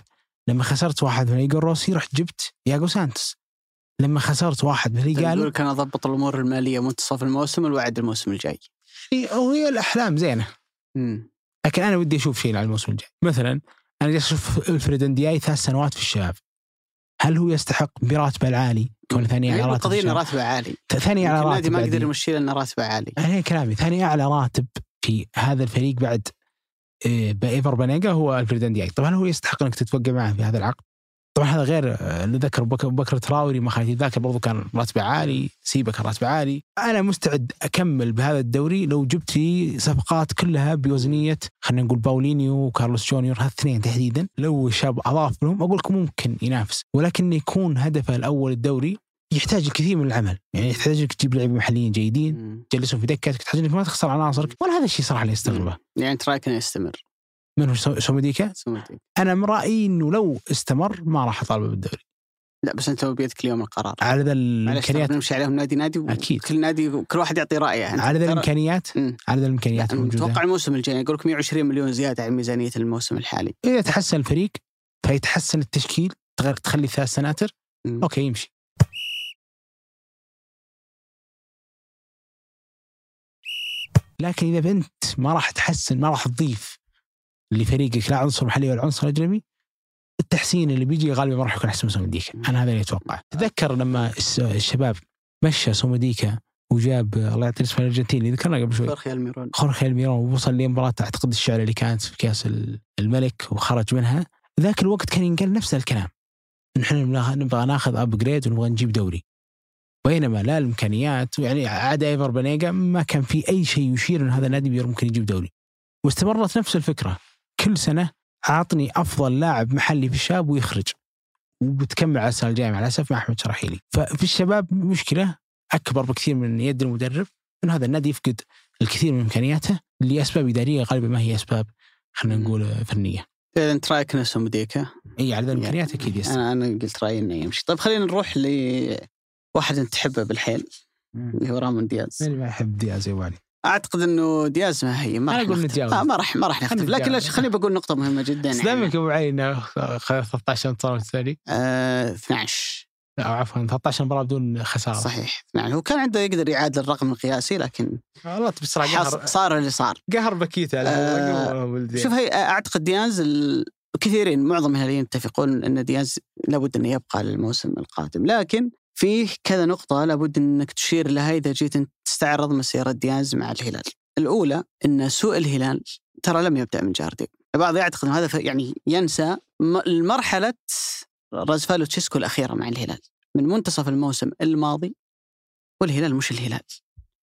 لما خسرت واحد من ايجور روسي رحت جبت ياغو سانتس لما خسرت واحد من إيجالو كان أضبط الأمور المالية منتصف الموسم الوعد الموسم الجاي. وهي الأحلام زينة. مم. لكن أنا ودي أشوف شيء على الموسم الجاي. مثلا أنا جالس أشوف ألفريد أندياي ثلاث سنوات في الشباب. هل هو يستحق براتبه العالي؟ كونه ثاني اعلى راتب القضية؟ راتبه عالي. ثاني اعلى راتب النادي ما يقدر يمشي لأنه راتبه عالي. أنا هي كلامي ثاني اعلى راتب في هذا الفريق بعد آه، بايفر بانيجا هو ألفريد أندياي. طبعا هو يستحق إنك تتوقع معه في هذا العقد. طبعا هذا غير آه، اللي ذكر بك- بكر تراوري ما خليت ذاكر برضو كان راتبه عالي سيبا كان راتبه عالي. أنا مستعد أكمل بهذا الدوري لو جبت لي صفقات كلها بوزنية خلينا نقول باولينيو وكارلوس جونيور هالاثنين تحديدا. لو شاب أضاف لهم أقول لك ممكن ينافس. ولكن يكون هدفه الأول الدوري يحتاج الكثير من العمل. يعني يحتاج انك تجيب لاعبين محليين جيدين. تجلسهم في دكتك تحتاج إنك ما تخسر عناصرك ولا هذا الشيء صراحة اللي أستغربه. يعني أنت رأيك إنه يستمر؟ من هو سو- سومديكا سومتي. أنا من رأيي إنه لو استمر ما راح أطالبه بالدوري. لا بس أنت بيدك اليوم القرار. على ذا الإمكانيات. نمشي عليهم نادي نادي أكيد. كل نادي كل واحد يعطي رأيه أنت على ذا الإمكانيات. على ذا الإمكانيات أتوقع الموسم الجاي يقول لك 120 مليون زيادة عن ميزانية الموسم الحالي. إذا تحسن الفريق فيتحسن التشكيل تخلي ثلاث سناتر. okay يمشي. لكن إذا انت ما راح تحسن ما راح تضيف لفريقك لا عنصر محلي ولا عنصر أجنبي التحسين اللي بيجي غالبا ما راح يكون أحسن من سومديكا أنا هذا اللي أتوقع تذكر لما الشباب مشى سومديكا وجاب الله يعطيه اسمه الارجنتيني ذكرنا قبل شوي. خورخي الميرون. خورخي الميرون ووصل لمباراة أعتقد الشعر اللي كانت في كأس ال- الملك وخرج منها. ذاك الوقت كان ينقال نفس الكلام. نبغى نبغى ناخذ ابجريد ونبغى نجيب دوري. بينما لا الإمكانيات يعني عاد إيفر بنيجا ما كان في أي شيء يشير إن هذا النادي ممكن يجيب دوري. واستمرت نفس الفكرة. كل سنة عاطني أفضل لاعب محلي في الشاب ويخرج. وبتكمل على السنة الجايه مع الاسف مع أحمد شراحيلي. ففي الشباب مشكلة أكبر بكثير من يد المدرب إن هذا النادي يفقد الكثير من إمكانياته لأسباب إدارية غالبا ما هي أسباب خلينا نقول فنية. أنت رأيك انه سومديكا إي على ذا الإمكانيات أكيد يستمر. أنا أنا قلت رأيي إنه يمشي. طيب خلينا نروح لواحد انت تحبه بالحيل اللي هو رامون دياز. مين ما يحب دياز يا والي؟ أعتقد إنه دياز ما هي ما نختلف. نتجاوز. آه ما راح ما راح نختلف. لكن خليني بقول نقطة مهمة جدا سلامك أبو عين خذ 13 انتصار الثاني آه 12 أو عفوا 13 مباراة بدون خسارة. صحيح نعم هو كان عنده يقدر يعادل الرقم القياسي لكن والله حص- قهر صار اللي صار. قهر بكيتا آه، شوف هي أعتقد دياز كثيرين معظم الاهلاويين يتفقون إن دياز لابد إنه يبقى للموسم القادم. لكن فيه كذا نقطة لابد إنك تشير لها إذا جيت تستعرض مسيرة دياز مع الهلال. الأولى إن سوء الهلال ترى لم يبدأ من جارديم. البعض يعتقد هذا يعني ينسى م- المرحلة رازفان لوتشيسكو الأخيرة مع الهلال. من منتصف الموسم الماضي والهلال مش الهلال.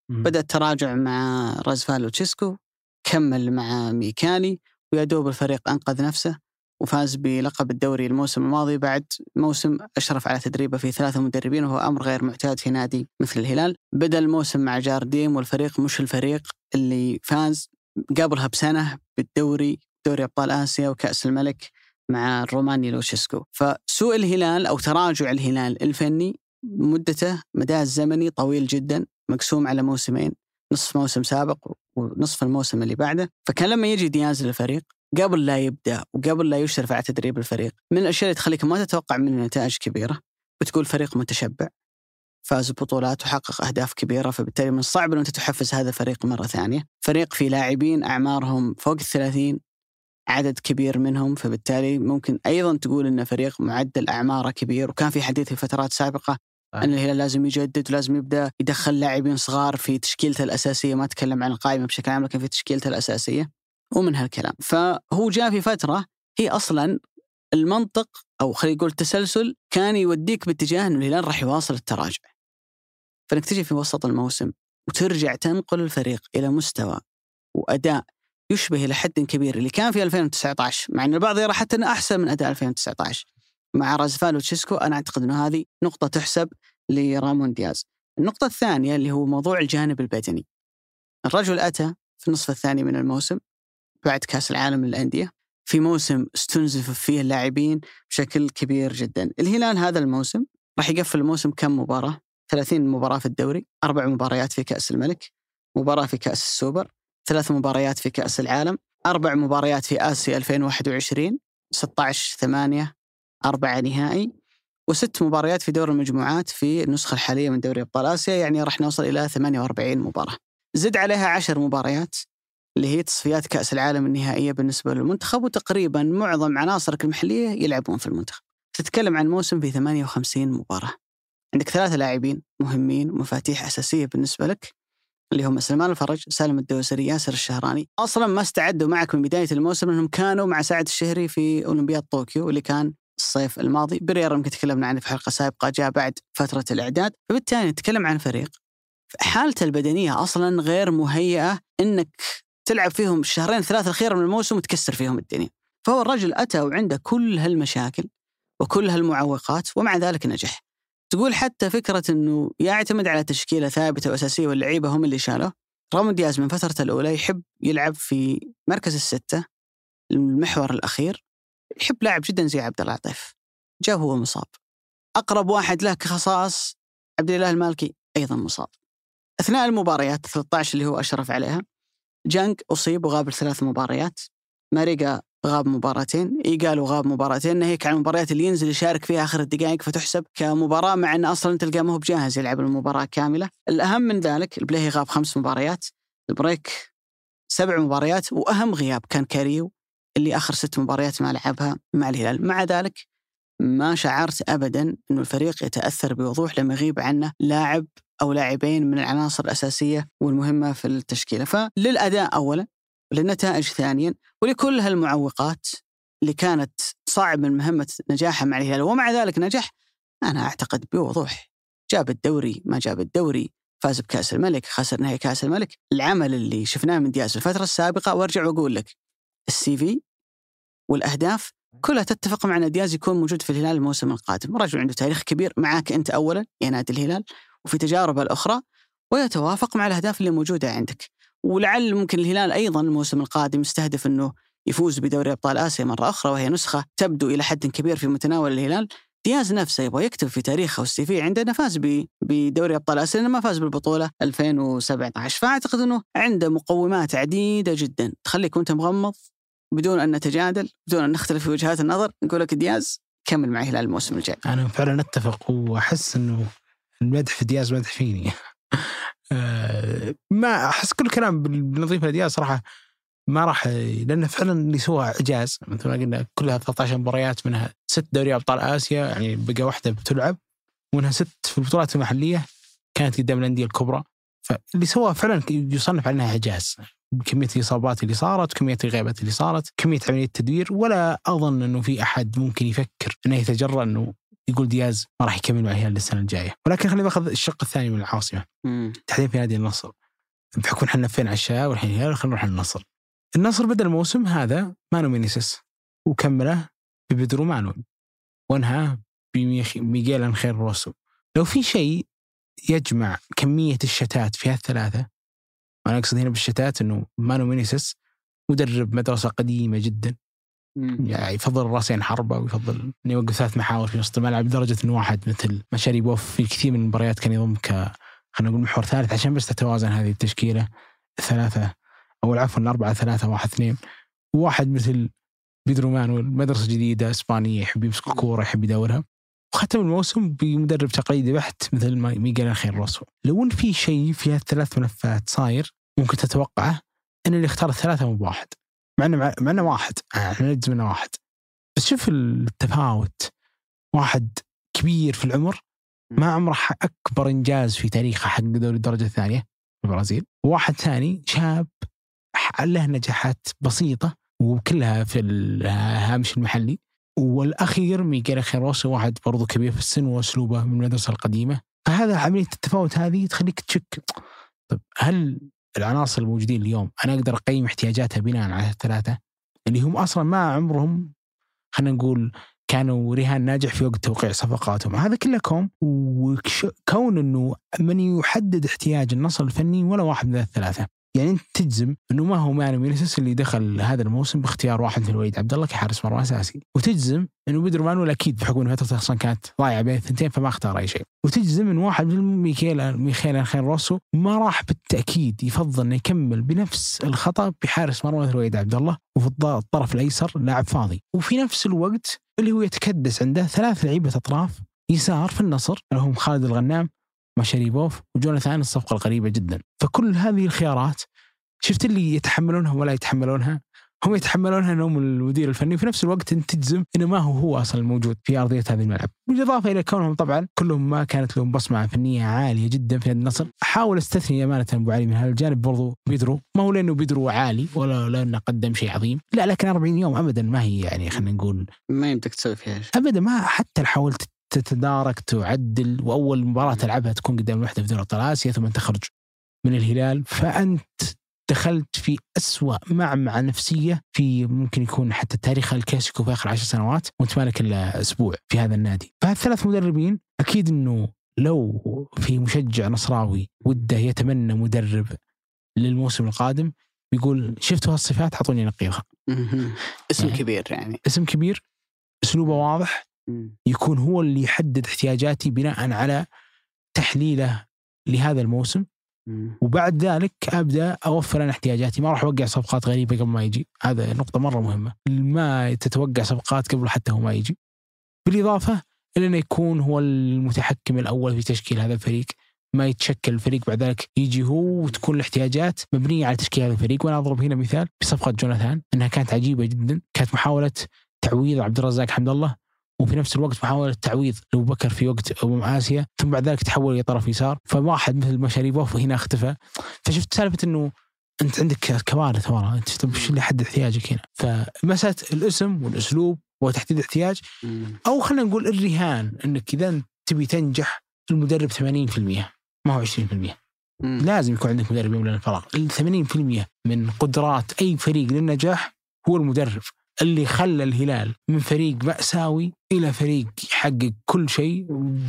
بدأ التراجع مع رازفان لوتشيسكو كمل مع ميكاني ويا دوب الفريق أنقذ نفسه وفاز بلقب الدوري الموسم الماضي بعد موسم أشرف على تدريبه في ثلاثة مدربين وهو أمر غير معتاد في نادي مثل الهلال. بدأ الموسم مع جارديم والفريق مش الفريق اللي فاز. قبلها بسنة بالدوري دوري أبطال آسيا وكأس الملك مع الروماني لوشيسكو. فسوء الهلال أو تراجع الهلال الفني مدته مداه الزمني طويل جدا مقسوم على موسمين نصف موسم سابق ونصف الموسم اللي بعده. فكان لما يجي دياز للفريق قبل لا يبدأ وقبل لا يشرف على تدريب الفريق من الأشياء اللي تخليك ما تتوقع منه نتائج كبيرة. بتقول فريق متشبع فاز ببطولات وحقق أهداف كبيرة فبالتالي من الصعب ان أنت تحفز هذا الفريق مرة ثانية. فريق في لاعبين أعمارهم فوق الثلاثين عدد كبير منهم فبالتالي ممكن أيضا تقول ان فريق معدل أعماره كبير. وكان في حديث في فترات سابقة إن الهلال لازم يجدد ولازم يبدأ يدخل لاعبين صغار في تشكيلته الأساسية. ما أتكلم عن القائمة بشكل عام لكن في تشكيلته الأساسية. ومن هالكلام فهو جاء في فترة هي أصلا المنطق أو خلينا نقول التسلسل كان يوديك باتجاه إنه الهلال راح يواصل التراجع فإنك تجي في وسط الموسم وترجع تنقل الفريق إلى مستوى وأداء يشبه إلى حد كبير اللي كان في 2019 مع إن البعض يرى حتى إنه أحسن من أداء 2019 مع رازفال وتشيسكو أنا أعتقد إنه هذه نقطة تحسب لرامون دياز. النقطة الثانية اللي هو موضوع الجانب البدني. الرجل أتى في النصف الثاني من الموسم بعد كاس العالم للأندية في موسم استنزف فيه اللاعبين بشكل كبير جدا. الهلال هذا الموسم راح يقفل الموسم كم مباراة؟ 30 مباراة في الدوري، أربع مباريات في كأس الملك، مباراة في كأس السوبر، ثلاث مباريات في كأس العالم، أربع مباريات في آسيا 2021 16 8 أربعة نهائي وست مباريات في دور المجموعات في النسخة الحالية من دوري أبطال آسيا يعني راح نوصل إلى 48 مباراة زد عليها 10 مباريات اللي هي تصفيات كأس العالم النهائية بالنسبة للمنتخب وتقريبا معظم عناصرك المحلية يلعبون في المنتخب. تتكلم عن موسم في 58 مباراة. عندك ثلاثة لاعبين مهمين ومفاتيح أساسية بالنسبة لك اللي هم سلمان الفرج، سالم الدوسري، ياسر الشهراني، أصلا ما استعدوا معك من بداية الموسم لانهم كانوا مع سعد الشهري في أولمبياد طوكيو اللي كان الصيف الماضي، بريرا يمكن تكلمنا عنه في حلقة سابقة جاء بعد فترة الإعداد، فبالتالي نتكلم عن فريق. حالته البدنية أصلا غير مهيئة إنك تلعب فيهم الشهرين الثلاثه الاخيره من الموسم وتكسر فيهم الدنيا. فهو الرجل أتى وعنده كل هالمشاكل وكل هالمعوقات ومع ذلك نجح. تقول حتى فكرة أنه يعتمد على تشكيلة ثابتة وأساسية واللعيبة هم اللي شالوه. رامون دياز من فترته الأولى يحب يلعب في مركز الستة المحور الأخير. يحب لاعب جدا زي عبد الله عطيف جاء هو مصاب. أقرب واحد له كخصاص عبد الله المالكي أيضا مصاب. أثناء المباريات 13 اللي هو أشرف عليها جانج أصيب وغاب ثلاث مباريات ماريجا غاب مباراتين ايجالو غاب مباراتين ناهيك عن المباريات اللي ينزل يشارك فيها آخر الدقائق فتحسب كمباراة مع إن أصلا تلقاه ما هو بجاهز يلعب المباراة كاملة. الأهم من ذلك البليهي غاب خمس مباريات البريك سبع مباريات وأهم غياب كان كاريو اللي آخر ست مباريات ما لعبها مع الهلال. مع ذلك ما شعرت ابدا إنه الفريق يتأثر بوضوح لما يغيب عنه لاعب أو لاعبين من العناصر الأساسية والمهمة في التشكيلة. فللأداء اولا وللنتائج ثانيا ولكل هالمعوقات اللي كانت صعب من مهمة نجاحه مع الهلال ومع ذلك نجح أنا أعتقد بوضوح. جاب الدوري ما جاب الدوري. فاز بكأس الملك خسر نهائي كأس الملك. العمل اللي شفناه من دياز الفترة السابقة وأرجع وأقول لك السي في والأهداف كلها تتفق مع أن دياز يكون موجود في الهلال الموسم القادم. رجل عنده تاريخ كبير معك أنت أولا يا نادي الهلال. وفي تجاربه الأخرى ويتوافق مع الأهداف اللي موجودة عندك. ولعل ممكن الهلال أيضا الموسم القادم يستهدف إنه يفوز بدوري أبطال آسيا مرة أخرى وهي نسخة تبدو إلى حد كبير في متناول الهلال. دياز نفسه يبغى يكتب في تاريخه والسي في عنده فاز بدوري أبطال آسيا لأنه ما فاز بالبطولة 2017 فأعتقد إنه عنده مقومات عديدة جدا. تخليك وأنت مغمض بدون أن نتجادل بدون أن نختلف في وجهات النظر نقول لك دياز كمل مع الهلال الموسم الجاي. أنا فعلا أتفق وأحس إنه المدح في دياز مدح فيني آه، ما أحس كل كلام بنضيفه لدياز صراحة ما راح لأنه فعلا اللي سوى إعجاز. مثل ما قلنا كلها 13 مباريات منها ست دوري أبطال آسيا يعني بقى واحدة بتلعب ومنها ست في البطولات المحلية كانت قدام الأندية الكبرى. فاللي سواه فعلا يصنف على انها إعجاز. بكميه الإصابات اللي صارت، كمية الغيبات اللي صارت، كمية عملية التدوير ولا أظن إنه في أحد ممكن يفكر إنه يتجرأ إنه يقول دياز ما راح يكمل مع الهلال السنة الجاية، ولكن خلينا ناخذ الشق الثاني من العاصمة. تحديدا في نادي النصر. بحكم إحنا فين على الشباب والحين الهلال خلينا نروح للنصر. النصر بدأ الموسم هذا مانو مينيسيس وكمله ببدرو مانويل وانهى بميغيل أنخير روسو. لو في شيء يجمع كمية الشتات في هالثلاثة وأنا أقصد هنا بالشتات إنه مانو مينيسيس مدرب مدرسة قديمة جدا يعني يفضل راسين حربه ويفضل إنه يوقف ثلاث محاور في وسط الملعب لدرجة إنه واحد مثل مشاري بوف في كثير من المباريات كان يضم ك خلينا نقول محور ثالث عشان بس تتوازن هذه التشكيلة. ثلاثة أو عفوا الاربعه ثلاثة واحد اثنين. وواحد مثل بيدرو مانويل مدرسة جديدة إسبانية يحب يمسك الكورة يحب يدورها وختم الموسم بمدرب تقليدي بحت مثل ميغيل الخير روسو لو إن في شيء في هالثلاث ملفات صاير ممكن تتوقعه إن اللي اختار الثلاثة مو بواحد. مع إنه مع إنه واحد. إحنا نجزم إنه واحد. بس شوف التفاوت. واحد كبير في العمر ما عمره أكبر إنجاز في تاريخه حق دوري الدرجة الثانية في البرازيل. وواحد ثاني شاب له نجاحات بسيطة وكلها في الهامش المحلي. والأخير ميغيل خيروسو واحد برضو كبير في السن وأسلوبه من المدرسة القديمة. فهذا عملية التفاوت هذه تخليك تشك. طيب هل العناصر الموجودين اليوم أنا أقدر أقيم احتياجاتها بناء على الثلاثه اللي هم أصلا ما عمرهم خلينا نقول كانوا رهان ناجح في وقت توقيع صفقاتهم. هذا كله كوم وكون إنه من يحدد احتياج النصر الفني ولا واحد من الثلاثة. يعني أنت تجزم إنه ما هو مانو مينيسيس اللي دخل هذا الموسم باختيار واحد مثل وليد عبد الله كحارس مرمى أساسي. وتجزم إنه بدرو مانويل أكيد بحكم ان فترته أصلا كانت ضايعة بين الثنتين فما اختار أي شيء. وتجزم إن واحد مثل ميخيل ميخيل أنخير روسو ما راح بالتأكيد يفضل إنه يكمل بنفس الخطأ بحارس مرمى مثل وليد عبد الله وفي الطرف الأيسر لاعب فاضي. وفي نفس الوقت اللي هو يتكدس عنده ثلاث لعيبة أطراف يسار في النصر اللي هم خالد الغنام مع شريبوف وجوناثان الصفقة القريبة جدا. فكل هذه الخيارات شفت اللي يتحملونها ولا يتحملونها؟ هم يتحملونها انهم المدير الفني وفي نفس الوقت انت تجزم إنه ما هو هو أصلا الموجود في أرضية هذا الملعب، بالإضافة إلى كونهم طبعا كلهم ما كانت لهم بصمة فنية عالية جدا في نادي النصر، احاول استثني أمانة أبو علي من هذا الجانب برضو بيدرو، ما هو لأنه بيدرو عالي ولا لأنه قدم شيء عظيم، لا لكن 40 يوم ابدا ما هي يعني خلينا نقول ما يمدك تسوي فيها شيء. ابدا ما حتى حاولت تتدارك تعدل وأول مباراة تلعبها تكون قدام الوحدة في دوري ابطال اسيا ثم تخرج من الهلال. فأنت دخلت في أسوأ معمعة نفسية في ممكن يكون حتى تاريخ الكلاسيكو في آخر عشر سنوات وأنت مالك إلا أسبوع في هذا النادي. فهالثلاث مدربين أكيد أنه لو في مشجع نصراوي وده يتمنى مدرب للموسم القادم بيقول شفتوا هالصفات؟ أعطوني نقيضها. اسم يعني- كبير يعني. اسم كبير أسلوبه واضح. يكون هو اللي يحدد احتياجاتي بناء على تحليله لهذا الموسم. وبعد ذلك أبدأ أوفر أنا احتياجاتي. ما راح أوقع صفقات غريبة قبل ما يجي. هذا نقطة مرة مهمة. ما تتوقع صفقات قبل حتى هو ما يجي. بالإضافة إلى انه يكون هو المتحكم الأول في تشكيل هذا الفريق. ما يتشكل الفريق بعد ذلك يجي هو وتكون الاحتياجات مبنية على تشكيل هذا الفريق. وأنا أضرب هنا مثال بصفقة جوناثان. إنها كانت عجيبة جدا. كانت محاولة تعويض عبد الرزاق حمد الله. وفي نفس الوقت محاولة تعويض لو بكر في وقت أمم آسيا ثم بعد ذلك تحول إلى طرف يسار. فواحد مثل مشاريبوف هنا اختفى. فشفت سالفة أنه أنت عندك كوارث ورا أنت طب وش اللي يحدد احتياجك هنا. فمسألة الاسم والأسلوب وتحديد احتياج. أو خلينا نقول الرهان أنك إذا أنت تبي تنجح المدرب 80% ما هو 20% مم. لازم يكون عندك مدرب يملأ الفراغ. ال 80% من قدرات أي فريق للنجاح هو المدرب. اللي خلى الهلال من فريق مأساوي إلى فريق يحقق كل شيء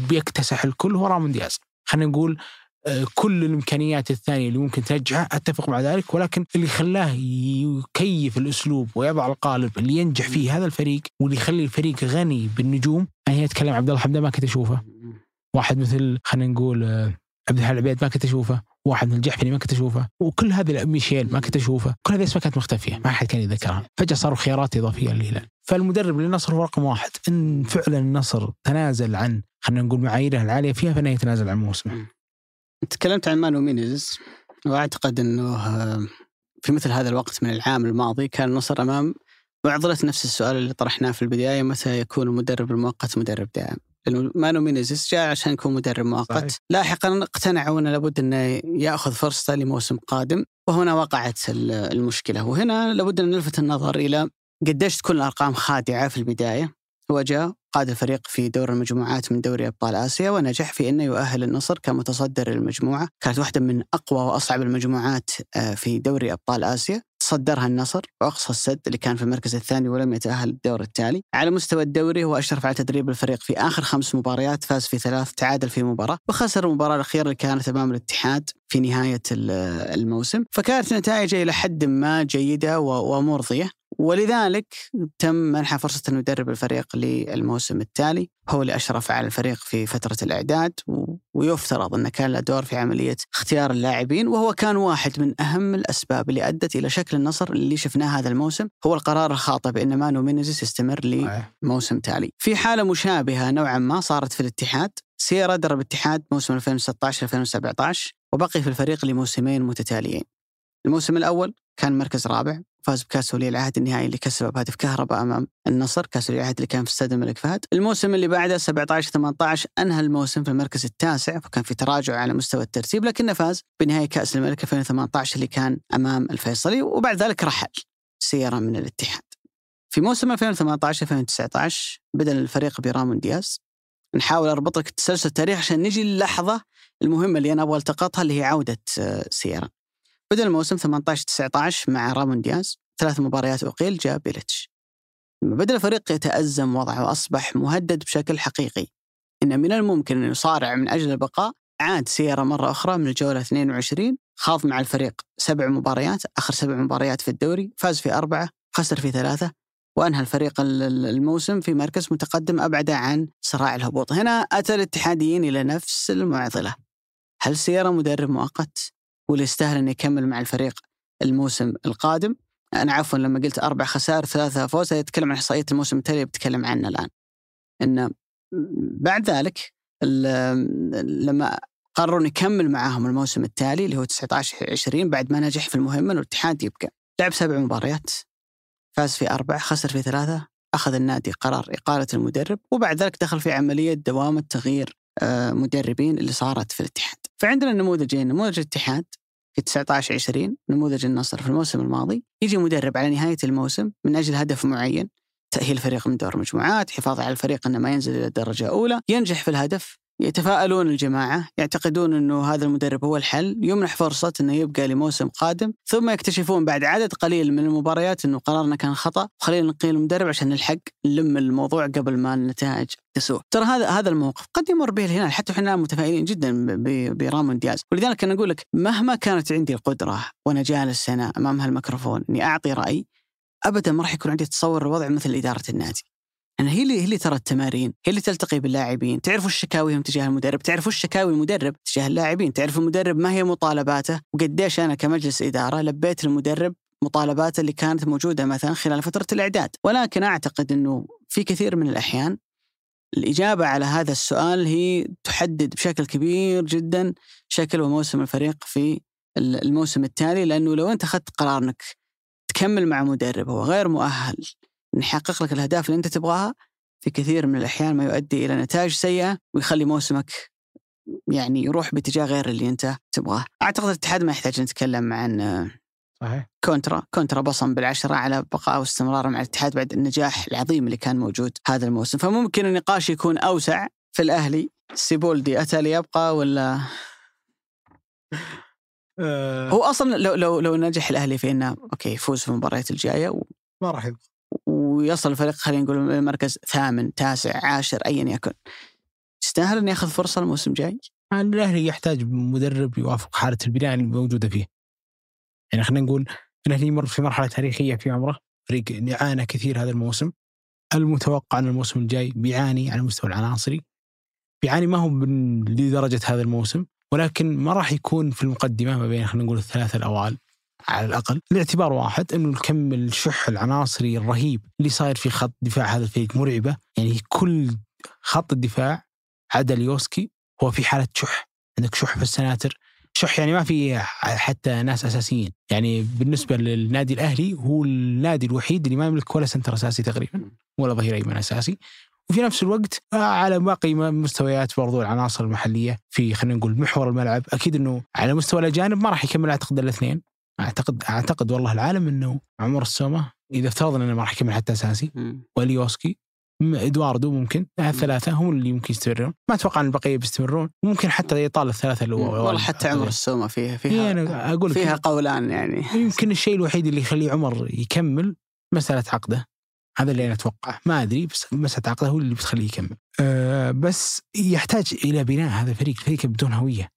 بيكتسح الكل هو رامون دياز خلينا نقول آه، كل الإمكانيات الثانية اللي ممكن تنجحه أتفق مع ذلك ولكن اللي خلاه يكيف الأسلوب ويضع القالب اللي ينجح فيه هذا الفريق واللي يخلي الفريق غني بالنجوم يعني أتكلم عبد الله حمدان ما كنت أشوفه. واحد مثل خلينا نقول آه، عبد الحليم العبيد ما كنت أشوفه واحد من الجحفري ما كنت أشوفه وكل هذه ميشيل ما كنت أشوفه كل هذه الأسماء كانت مختفية ما حد كان يذكرها فجأة صاروا خيارات إضافية للهلال فالمدرب للنصر هو رقم واحد. إن فعلا النصر تنازل عن خلينا نقول معاييره العالية فيها فإنه يتنازل عن موسمه. تكلمت عن مانو مينيز وأعتقد إنه آه، في مثل هذا الوقت من العام الماضي كان النصر أمام معضلة نفس السؤال اللي طرحناه في البداية متى يكون المدرب المؤقت مدرب دائم؟ لأنه مانو مينيز جاء عشان يكون مدرب مؤقت، صحيح. لاحقا اقتنعوا انه لابد إنه يأخذ فرصته لموسم قادم وهنا وقعت ال- المشكلة، وهنا لابد إن نلفت النظر إلى قديش تكون الأرقام خادعة في البداية. هو جاء قاد الفريق في دور المجموعات من دوري أبطال آسيا ونجح في إنه يؤهل النصر كمتصدر المجموعه، كانت واحدة من أقوى وأصعب المجموعات آه، في دوري أبطال آسيا، تصدرها النصر بإقصاء السد اللي كان في المركز الثاني ولم يتأهل الدور التالي، على مستوى الدوري هو أشرف على تدريب الفريق في آخر خمس مباريات، فاز في ثلاث، تعادل في مباراة، وخسر المباراة الأخيرة اللي كانت أمام الاتحاد في نهاية ال- الموسم، فكانت نتائجه إلى حد ما جيدة ومرضية، ولذلك تم منح فرصة أنه يدرب الفريق للموسم التالي. هو اللي أشرف على الفريق في فترة الإعداد ويفترض أنه كان له دور في عملية اختيار اللاعبين وهو كان واحد من أهم الأسباب اللي أدت إلى شكل النصر اللي شفناه هذا الموسم. هو القرار الخاطئ بأن مانو مينيزيس يستمر لموسم تالي. في حالة مشابهة نوعا ما صارت في الاتحاد سيرا درب الاتحاد موسم 2016-2017 وبقي في الفريق لموسمين متتاليين. الموسم الأول كان مركز رابع فاز بكأس ولي العهد النهائي اللي كسبه بهدف كهرباء أمام النصر كأس ولي العهد اللي كان في استاد الملك فهد. الموسم اللي بعده 17 18 أنهى الموسم في المركز التاسع وكان في تراجع على مستوى الترتيب لكنه فاز بنهائي كأس الملك 2018 اللي كان أمام الفيصلي وبعد ذلك رحل سيارة من الاتحاد. في موسم 2018 2019 بدأ الفريق برامون دياز. نحاول اربط لك تسلسل التاريخ عشان نجي للحظة المهمة اللي أنا أبغى التقطها اللي هي عودة آه، سيارة. بدأ الموسم 18 19 مع رامون دياز ثلاث مباريات أقيل جاء بيلتش لما بدأ الفريق يتأزم وضعه وأصبح مهدد بشكل حقيقي. إن من الممكن أن يصارع من أجل البقاء عاد سيارة مرة أخرى من الجولة 22 خاض مع الفريق سبع مباريات آخر سبع مباريات في الدوري فاز في أربعة خسر في ثلاثة وأنهى الفريق ال- ال- الموسم في مركز متقدم أبعد عن صراع الهبوط. هنا أتى الاتحاديين إلى نفس المعضلة. هل سيارة مدرب مؤقت؟ واللي يستاهل انه يكمل مع الفريق الموسم القادم. أنا عفوا لما قلت أربع خسائر ثلاثة فوز يتكلم عن إحصائية الموسم التالي بتكلم عنه الآن. إن بعد ذلك لما قرروا يكمل معاهم الموسم التالي اللي هو 19 20 بعد ما نجح في المهمة الاتحاد يبقى لعب سبع مباريات فاز في أربع خسر في ثلاثة أخذ النادي قرار إقالة المدرب وبعد ذلك دخل في عملية دوامه تغيير آه، مدربين اللي صارت في الاتحاد. فعندنا نموذجين نموذج الاتحاد في 19 20 نموذج النصر في الموسم الماضي يجي مدرب على نهاية الموسم من أجل هدف معين تأهيل الفريق من دور المجموعات حفاظ على الفريق إنه ما ينزل إلى الدرجة الأولى ينجح في الهدف يتفائلون الجماعة يعتقدون أنه هذا المدرب هو الحل يمنح فرصة أنه يبقى لموسم قادم ثم يكتشفون بعد عدد قليل من المباريات أنه قرارنا كان خطأ وخلينا نقيل المدرب عشان نلحق نلم الموضوع قبل ما النتائج تسوء. ترى هذا هذا الموقف قد يمر به الهلال حتى إحنا متفائلين جدا برامون دياز. ولذلك أنا أقول لك مهما كانت عندي القدرة وأنا جالس هنا أمام هالميكروفون إني أعطي رأي ابدا ما راح يكون عندي تصور الوضع مثل إدارة النادي. أنا هي اللي هي اللي ترى التمارين، هي اللي تلتقي باللاعبين، تعرف وش شكاويهم تجاه المدرب، تعرف وش شكاوي المدرب تجاه اللاعبين، تعرف المدرب ما هي مطالباته، وقديش أنا كمجلس إدارة لبيت المدرب مطالباته اللي كانت موجودة مثلا خلال فترة الإعداد، ولكن أعتقد أنه في كثير من الأحيان الإجابة على هذا السؤال هي تحدد بشكل كبير جدا شكل وموسم الفريق في الموسم التالي لأنه لو أنت أخذت قرار أنك تكمل مع مدرب هو غير مؤهل. أن يحقق لك الأهداف اللي أنت تبغاها في كثير من الأحيان ما يؤدي إلى نتائج سيئة ويخلي موسمك يعني يروح باتجاه غير اللي أنت تبغاه. أعتقد الاتحاد ما يحتاج نتكلم عن صحيح. كونترا كونترا بصم بالعشرة على بقاء واستمراره مع الاتحاد بعد النجاح العظيم اللي كان موجود هذا الموسم. فممكن النقاش يكون أوسع في الأهلي. سيبولدي أتى ليبقى ولا؟ هو أصلا لو لو لو نجح الأهلي في إنه okay يفوز في المباريات الجاية و... ما راح يبقى. ويصل الفريق خلينا نقول المركز ثامن تاسع عاشر أيا يكن يستاهل أن ياخذ فرصة الموسم الجاي؟ الأهلي يحتاج مدرب يوافق حالة البناء اللي موجوده فيه. يعني خلينا نقول الاهلي يمر في مرحلة تاريخية في عمره، فريق عانى كثير هذا الموسم. المتوقع إن الموسم الجاي بيعاني على المستوى العناصري. بيعاني ما هو لدرجة هذا الموسم، ولكن ما راح يكون في المقدمة ما بين خلينا نقول الثلاثة الأوائل على الأقل، لاعتبار واحد إنه الكم الشح العناصري الرهيب اللي صاير في خط دفاع هذا الفريق. مرعبة، يعني كل خط الدفاع عدا اليوسكي هو في حالة شح. عندك شح في السناتر. شح يعني ما في حتى ناس أساسيين. يعني بالنسبة للنادي الأهلي هو النادي الوحيد اللي ما يملك ولا سنتر أساسي تقريبا ولا ظهير أيمن أساسي. وفي نفس الوقت على باقي مستويات برضو العناصر المحلية في خلينا نقول محور الملعب. أكيد إنه على مستوى الأجانب ما راح يكمل أعتقد الاثنين. اعتقد أعتقد والله العالم إنه عمر السومة إذا افترضنا إنه ما راح يكمل حتى أساسي واليوسكي إدواردو ممكن الثلاثة هم اللي يمكن يستمرون. ما أتوقع إن البقيه بيستمرون وممكن حتى يطال الثلاثة اللي والله حتى عمر السومة فيها فيها أنا أقول فيها قولان يعني. يمكن الشيء الوحيد اللي يخلي عمر يكمل مسألة عقده. هذا اللي أنا أتوقعه. ما أدري بس مسألة عقده هو اللي بتخليه يكمل. أه بس يحتاج إلى بناء هذا الفريق فريق بدون هوية.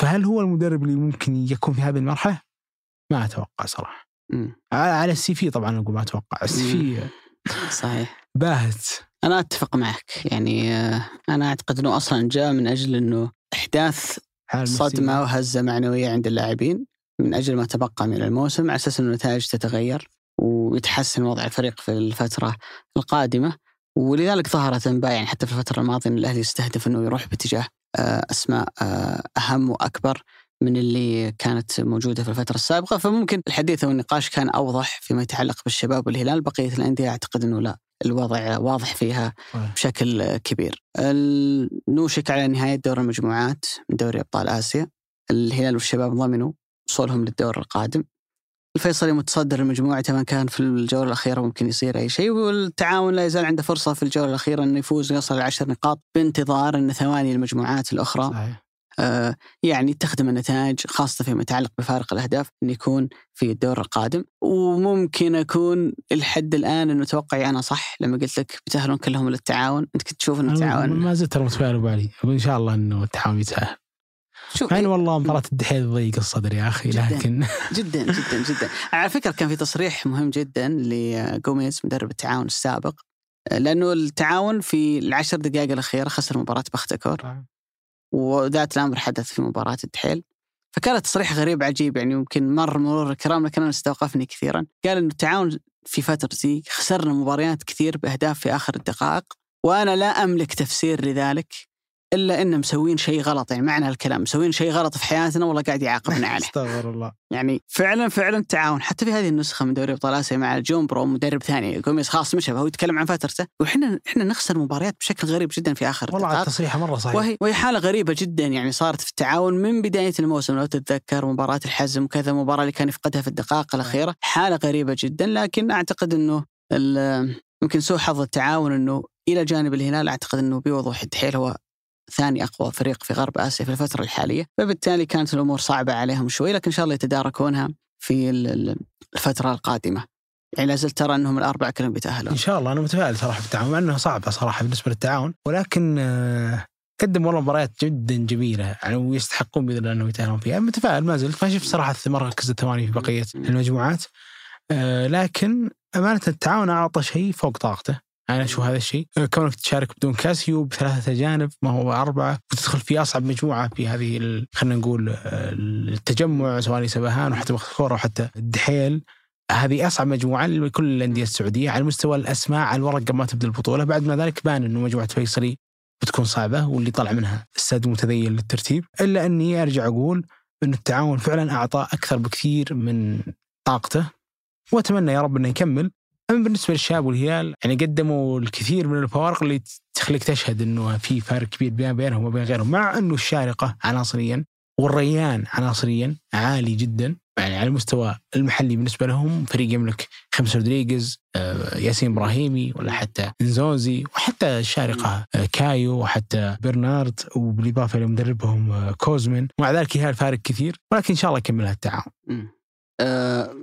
فهل هو المدرب اللي ممكن يكون في هذه المرحلة؟ ما أتوقع صراحة. مم. على السي في طبعا أقول ما أتوقع. السي في صحيح. باهت. أنا أتفق معك. يعني آه، أنا أعتقد أنه أصلا جاء من أجل أنه إحداث حال صدمة وهزة معنوية عند اللاعبين من أجل ما تبقى من الموسم على أساس أن النتائج تتغير ويتحسن وضع الفريق في الفترة القادمة. ولذلك ظهرت أنباء يعني حتى في الفترة الماضية أن الأهلي يستهدف أنه يروح باتجاه آه، أسماء آه، أهم وأكبر. من اللي كانت موجودة في الفترة السابقة فممكن الحديث والنقاش كان أوضح فيما يتعلق بالشباب والهلال بقية الأندية أعتقد أنه لا الوضع واضح فيها. بشكل كبير. نوشك على نهاية دور المجموعات من دوري أبطال آسيا. الهلال والشباب ضمنوا وصولهم للدور القادم. الفيصلي متصدر المجموعة كما كان في الجولة الأخيرة ممكن يصير أي شيء والتعاون لا يزال عنده فرصة في الجولة الأخيرة أنه يفوز ويصل لعشر نقاط بانتظار أن ثواني المجموعات الأخرى صحيح. يعني تخدم النتائج خاصة فيما يتعلق بفارق الأهداف أن يكون في الدور القادم. وممكن أكون الحد الآن أنه توقعي أنا صح لما قلت لك بيتأهلون كلهم للتعاون. أنت كنت تشوف أن أنا التعاون ما زلت ترى متفائل أقول إن شاء الله إنه التعاون يتساهل شوف انه والله مباراة الدحيل ضيق الصدر يا أخي جداً. لكن جدا جدا جدا. على فكرة كان في تصريح مهم جدا لجوميز مدرب التعاون السابق لأنه التعاون في العشر دقائق الأخيرة خسر مباراة بختكور. وذات الأمر حدث في مباراة الدحيل. فكان تصريح غريب عجيب يعني يمكن مر مرور الكرام لكن أنا استوقفني كثيرا. قال إنه التعاون في فترتي خسرنا مباريات كثير بأهداف في آخر الدقائق وأنا لا أملك تفسير لذلك. إلا إن مسوين شيء غلط يعني معنى الكلام مسوين شيء غلط في حياتنا والله قاعد يعاقبنا عليه. استغفر الله. يعني فعلا فعلا تعاون. حتى في هذه النسخة من دوري ابطال آسيا مع جون برو مدرب ثاني جوميز خلاص مشى هو يتكلم عن فترته وإحنا إحنا نخسر مباريات بشكل غريب جدا في آخر والله على الدقائق. التصريح مرة صحيح. وهي وهي حالة غريبة جدا يعني صارت في التعاون من بداية الموسم لو تتذكر مباراة الحزم وكذا مباراة اللي كان يفقدها في الدقائق الأخيرة. حالة غريبة جدا لكن أعتقد إنه يمكن سوء حظ التعاون إنه إلى جانب الهلال أعتقد إنه بوضوح الدحيل هو ثاني أقوى فريق في غرب آسيا في الفترة الحالية فبالتالي كانت الأمور صعبة عليهم شوي لكن إن شاء الله يتداركونها في ال- ال- الفترة القادمة. يعني لا زلت ترى أنهم الأربعة كلهم بيتأهلون. إن شاء الله أنا متفائل صراحة في التعاون مع انه صعبة صراحة بالنسبة للتعاون ولكن آه، قدم والله مباريات جدا جميلة يعني ويستحقون بإذن الله انه يتأهلون فيها. متفائل ما زلت ما شفت صراحة المركز الثمانية في بقية المجموعات آه، لكن أمانة التعاون أعطى شيء فوق طاقته. أنا أشوف هذا الشيء؟ كونك تشارك بدون كاسيو بثلاثة اجانب ما هو أربعة وتدخل في أصعب مجموعة في هذه خلينا نقول آه، التجمع سواء سبهان وحتى مخفورة وحتى الدحيل. هذه أصعب مجموعة لكل الأندية السعودية على مستوى الأسماء على الورق قبل ما تبدأ البطولة. بعد ما ذلك بان إنه مجموعة فيصلي بتكون صعبة واللي طلع منها السد متذيل للترتيب. إلا إني أرجع أقول إن التعاون فعلا أعطى أكثر بكثير من طاقته وأتمنى يا رب إنه يكمل. أما بالنسبة للشباب والهلال يعني قدموا الكثير من الفوارق اللي تخليك تشهد إنه في فارق كبير بين بينهم وبين غيرهم مع إنه الشارقة عناصريا والريان عناصريا عالي جدا يعني على المستوى المحلي بالنسبة لهم فريق يملك خاميس رودريغيز آه، ياسين إبراهيمي ولا حتى إنزوزي وحتى الشارقة آه، كايو وحتى برنارد وبالإضافة لمدربهم آه، كوزمن ومع ذلك الهلال فارق كثير ولكن إن شاء الله يكملها التعاون.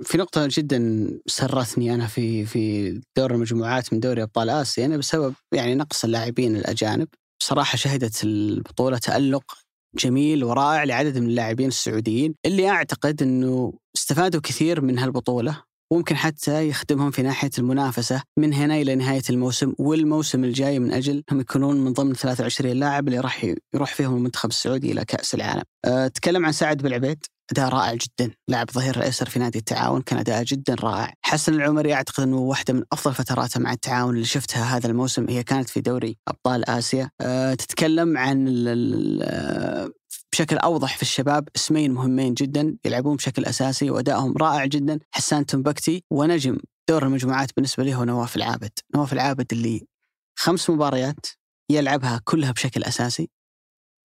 في نقطة جدا سرتني أنا في في دور المجموعات من دوري أبطال آسيا أنا بسبب يعني نقص اللاعبين الأجانب. بصراحة شهدت البطولة تألق جميل ورائع لعدد من اللاعبين السعوديين اللي أعتقد أنه استفادوا كثير من هالبطولة وممكن حتى يخدمهم في ناحية المنافسة من هنا إلى نهاية الموسم والموسم الجاي من أجل أنهم يكونون من ضمن 23 لاعب اللي راح يروح فيهم المنتخب السعودي إلى كأس العالم. أه تكلم عن سعد بالعبيد أداء رائع جدا. لاعب ظهير الأيسر في نادي التعاون كان أداء جدا رائع. حسن العمري أعتقد أنه واحدة من أفضل فتراته مع التعاون اللي شفتها هذا الموسم. هي كانت في دوري أبطال آسيا. أه تتكلم عن بشكل أوضح في الشباب. اسمين مهمين جدا يلعبون بشكل أساسي وأدائهم رائع جدا. حسان تنبكتي ونجم دور المجموعات بالنسبة لي هو نواف العابد. نواف العابد اللي خمس مباريات يلعبها كلها بشكل أساسي.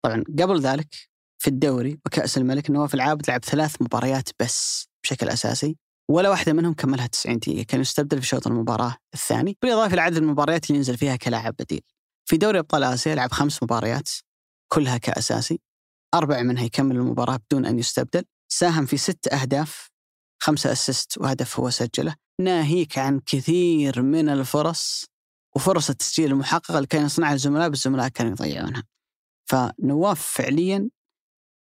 طبعا قبل ذلك في الدوري وكأس الملك نواف العابد لعب ثلاث مباريات بس بشكل أساسي ولا واحدة منهم كملها 90 دقيقة. كان يستبدل في شوط المباراة الثاني بالإضافة لعدد المباريات اللي ينزل فيها كلاعب بديل. في دوري أبطال آسيا لعب خمس مباريات كلها كأساسي. أربع منها يكمل المباراة بدون أن يستبدل. ساهم في ست أهداف خمسة أسيست وهدف هو سجله. ناهيك عن كثير من الفرص وفرص التسجيل المحققة اللي كان يصنعها الزملاء بس الزملاء كانوا يضيعونها. فنواف فعليا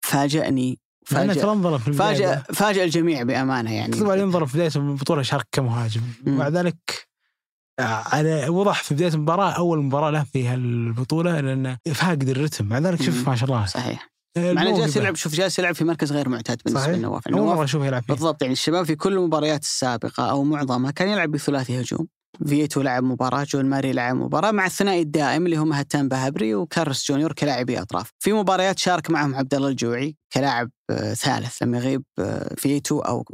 فاجأني فاجأ ترى انظلم في البداية. فاجأ فاجأ الجميع بأمانة يعني. طبعا ينظر في بداية البطولة شارك كمهاجم. ومع ذلك آه، على وضح في بداية المباراة أول مباراة له في هالبطولة لأنه فاقد الرتم. مع ذلك شوف. ما شاء الله. صحيح. آه، مع إنه جالس. يلعب شوف جالس يلعب في مركز غير معتاد بالنسبة صحيح. لنواف أول نواف مرة أشوفه يلعب فيه. بالضبط يعني الشباب في كل المباريات السابقة أو معظمها كان يلعب بثلاثي هجوم. فيتو لعب مباراة جون ماري لعب مباراة مع الثنائي الدائم اللي هم هتان بهبري وكارلوس جونيور كلاعبي أطراف. في مباريات شارك معهم عبد الله الجوعي كلاعب آه، ثالث لما يغيب آه، فيتو أو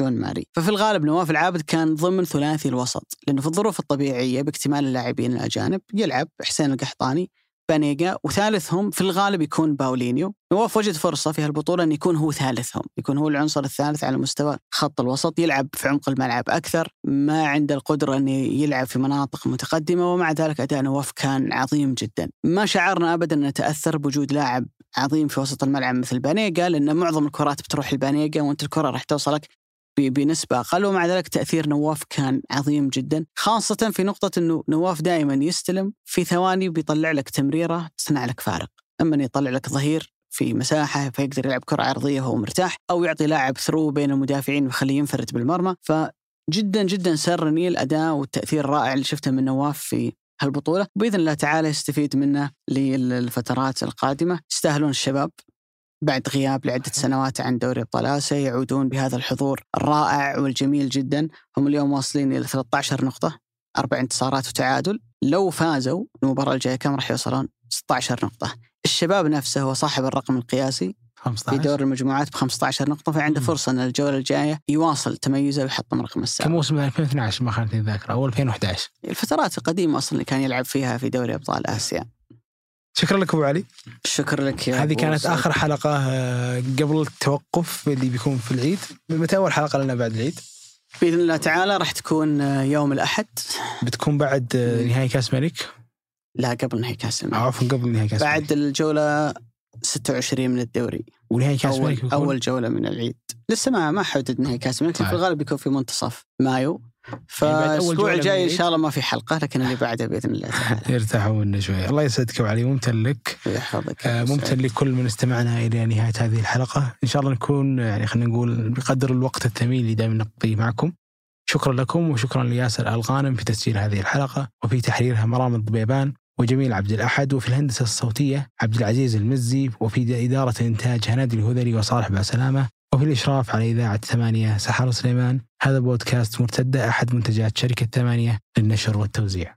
جون ماري. ففي الغالب نواف العابد كان ضمن ثلاثي الوسط لأنه في الظروف الطبيعية باكتمال اللاعبين الأجانب يلعب حسين القحطاني بانيجا وثالثهم في الغالب يكون باولينيو. نواف وجد فرصة في هالبطولة أن يكون هو ثالثهم. يكون هو العنصر الثالث على مستوى خط الوسط يلعب في عمق الملعب أكثر ما عنده القدرة أن يلعب في مناطق متقدمة ومع ذلك أداء نواف كان عظيم جدا. ما شعرنا أبدا أن نتأثر بوجود لاعب عظيم في وسط الملعب مثل بانيجا لأن معظم الكرات بتروح لبانيجا وأنت الكرة راح توصلك بنسبة أقل. ومع ذلك تأثير نواف كان عظيم جدا. خاصة في نقطة أنه نواف دائما يستلم في ثواني بيطلع لك تمريرة تصنع لك فارق. أما يطلع لك ظهير في مساحة فيقدر يلعب كرة عرضية وهو مرتاح أو يعطي لاعب ثرو بين المدافعين ويخليه ينفرد بالمرمى. فجدا جدا سرني الأداء والتأثير الرائع اللي شفته من نواف في هالبطولة. بإذن الله تعالى يستفيد منه للفترات القادمة. يستاهلون الشباب. بعد غياب لعدة سنوات عن دوري أبطال آسيا يعودون بهذا الحضور الرائع والجميل جدا هم اليوم واصلين إلى 13 نقطة أربع انتصارات وتعادل لو فازوا المباراة الجاية كم راح يوصلون؟ 16 نقطة. الشباب نفسه هو صاحب الرقم القياسي في 15 دور المجموعات ب 15 نقطة فعنده مم. فرصة إن الجولة الجاية يواصل تميزه ويحطم رقم السابق. كموسم 2012 ما خانتني الذاكرة أو 2011 الفترات القديمة أصلا اللي كان يلعب فيها في دوري أبطال آسيا. شكرا لك أبو علي. شكرا لك يا هذه كانت سعود. آخر حلقة آه، قبل التوقف اللي بيكون في العيد. متى أول حلقة لنا بعد العيد؟ بإذن الله تعالى راح تكون آه، يوم الأحد. بتكون بعد آه، نهائي كأس ملك لا قبل نهائي كأس الملك. عفوا قبل نهائي كأس ملك بعد الجولة 26 من الدوري. ونهائي كأس اول ملك أول جولة من العيد. لسه ما ما حدد نهائي كأس الملك طيب. في الغالب بيكون في منتصف مايو. أول فالاسبوع جولة من الجاي إن. شاء الله ما في حلقة لكن اللي بعده بإذن الله تعالى. يرتاحوا منا شوي الله يسعدك ابو علي. ممتن لك. يحفظك. آه، ممتن. لكل من استمعنا إلى نهاية هذه الحلقة. إن شاء الله نكون يعني خلينا نقول بقدر الوقت الثمين اللي دائما نقضيه معكم. شكرا لكم وشكرا لياسر ألغانم في تسجيل هذه الحلقة وفي تحريرها مرام الضبيبان وجميل عبد الأحد وفي الهندسة الصوتية عبد العزيز المزي وفي إدارة الانتاج هنادي الهذلي وصالح باسلامة. وفي الإشراف على إذاعة ثمانية سحر سليمان. هذا بودكاست مرتدة أحد منتجات شركة ثمانية للنشر والتوزيع.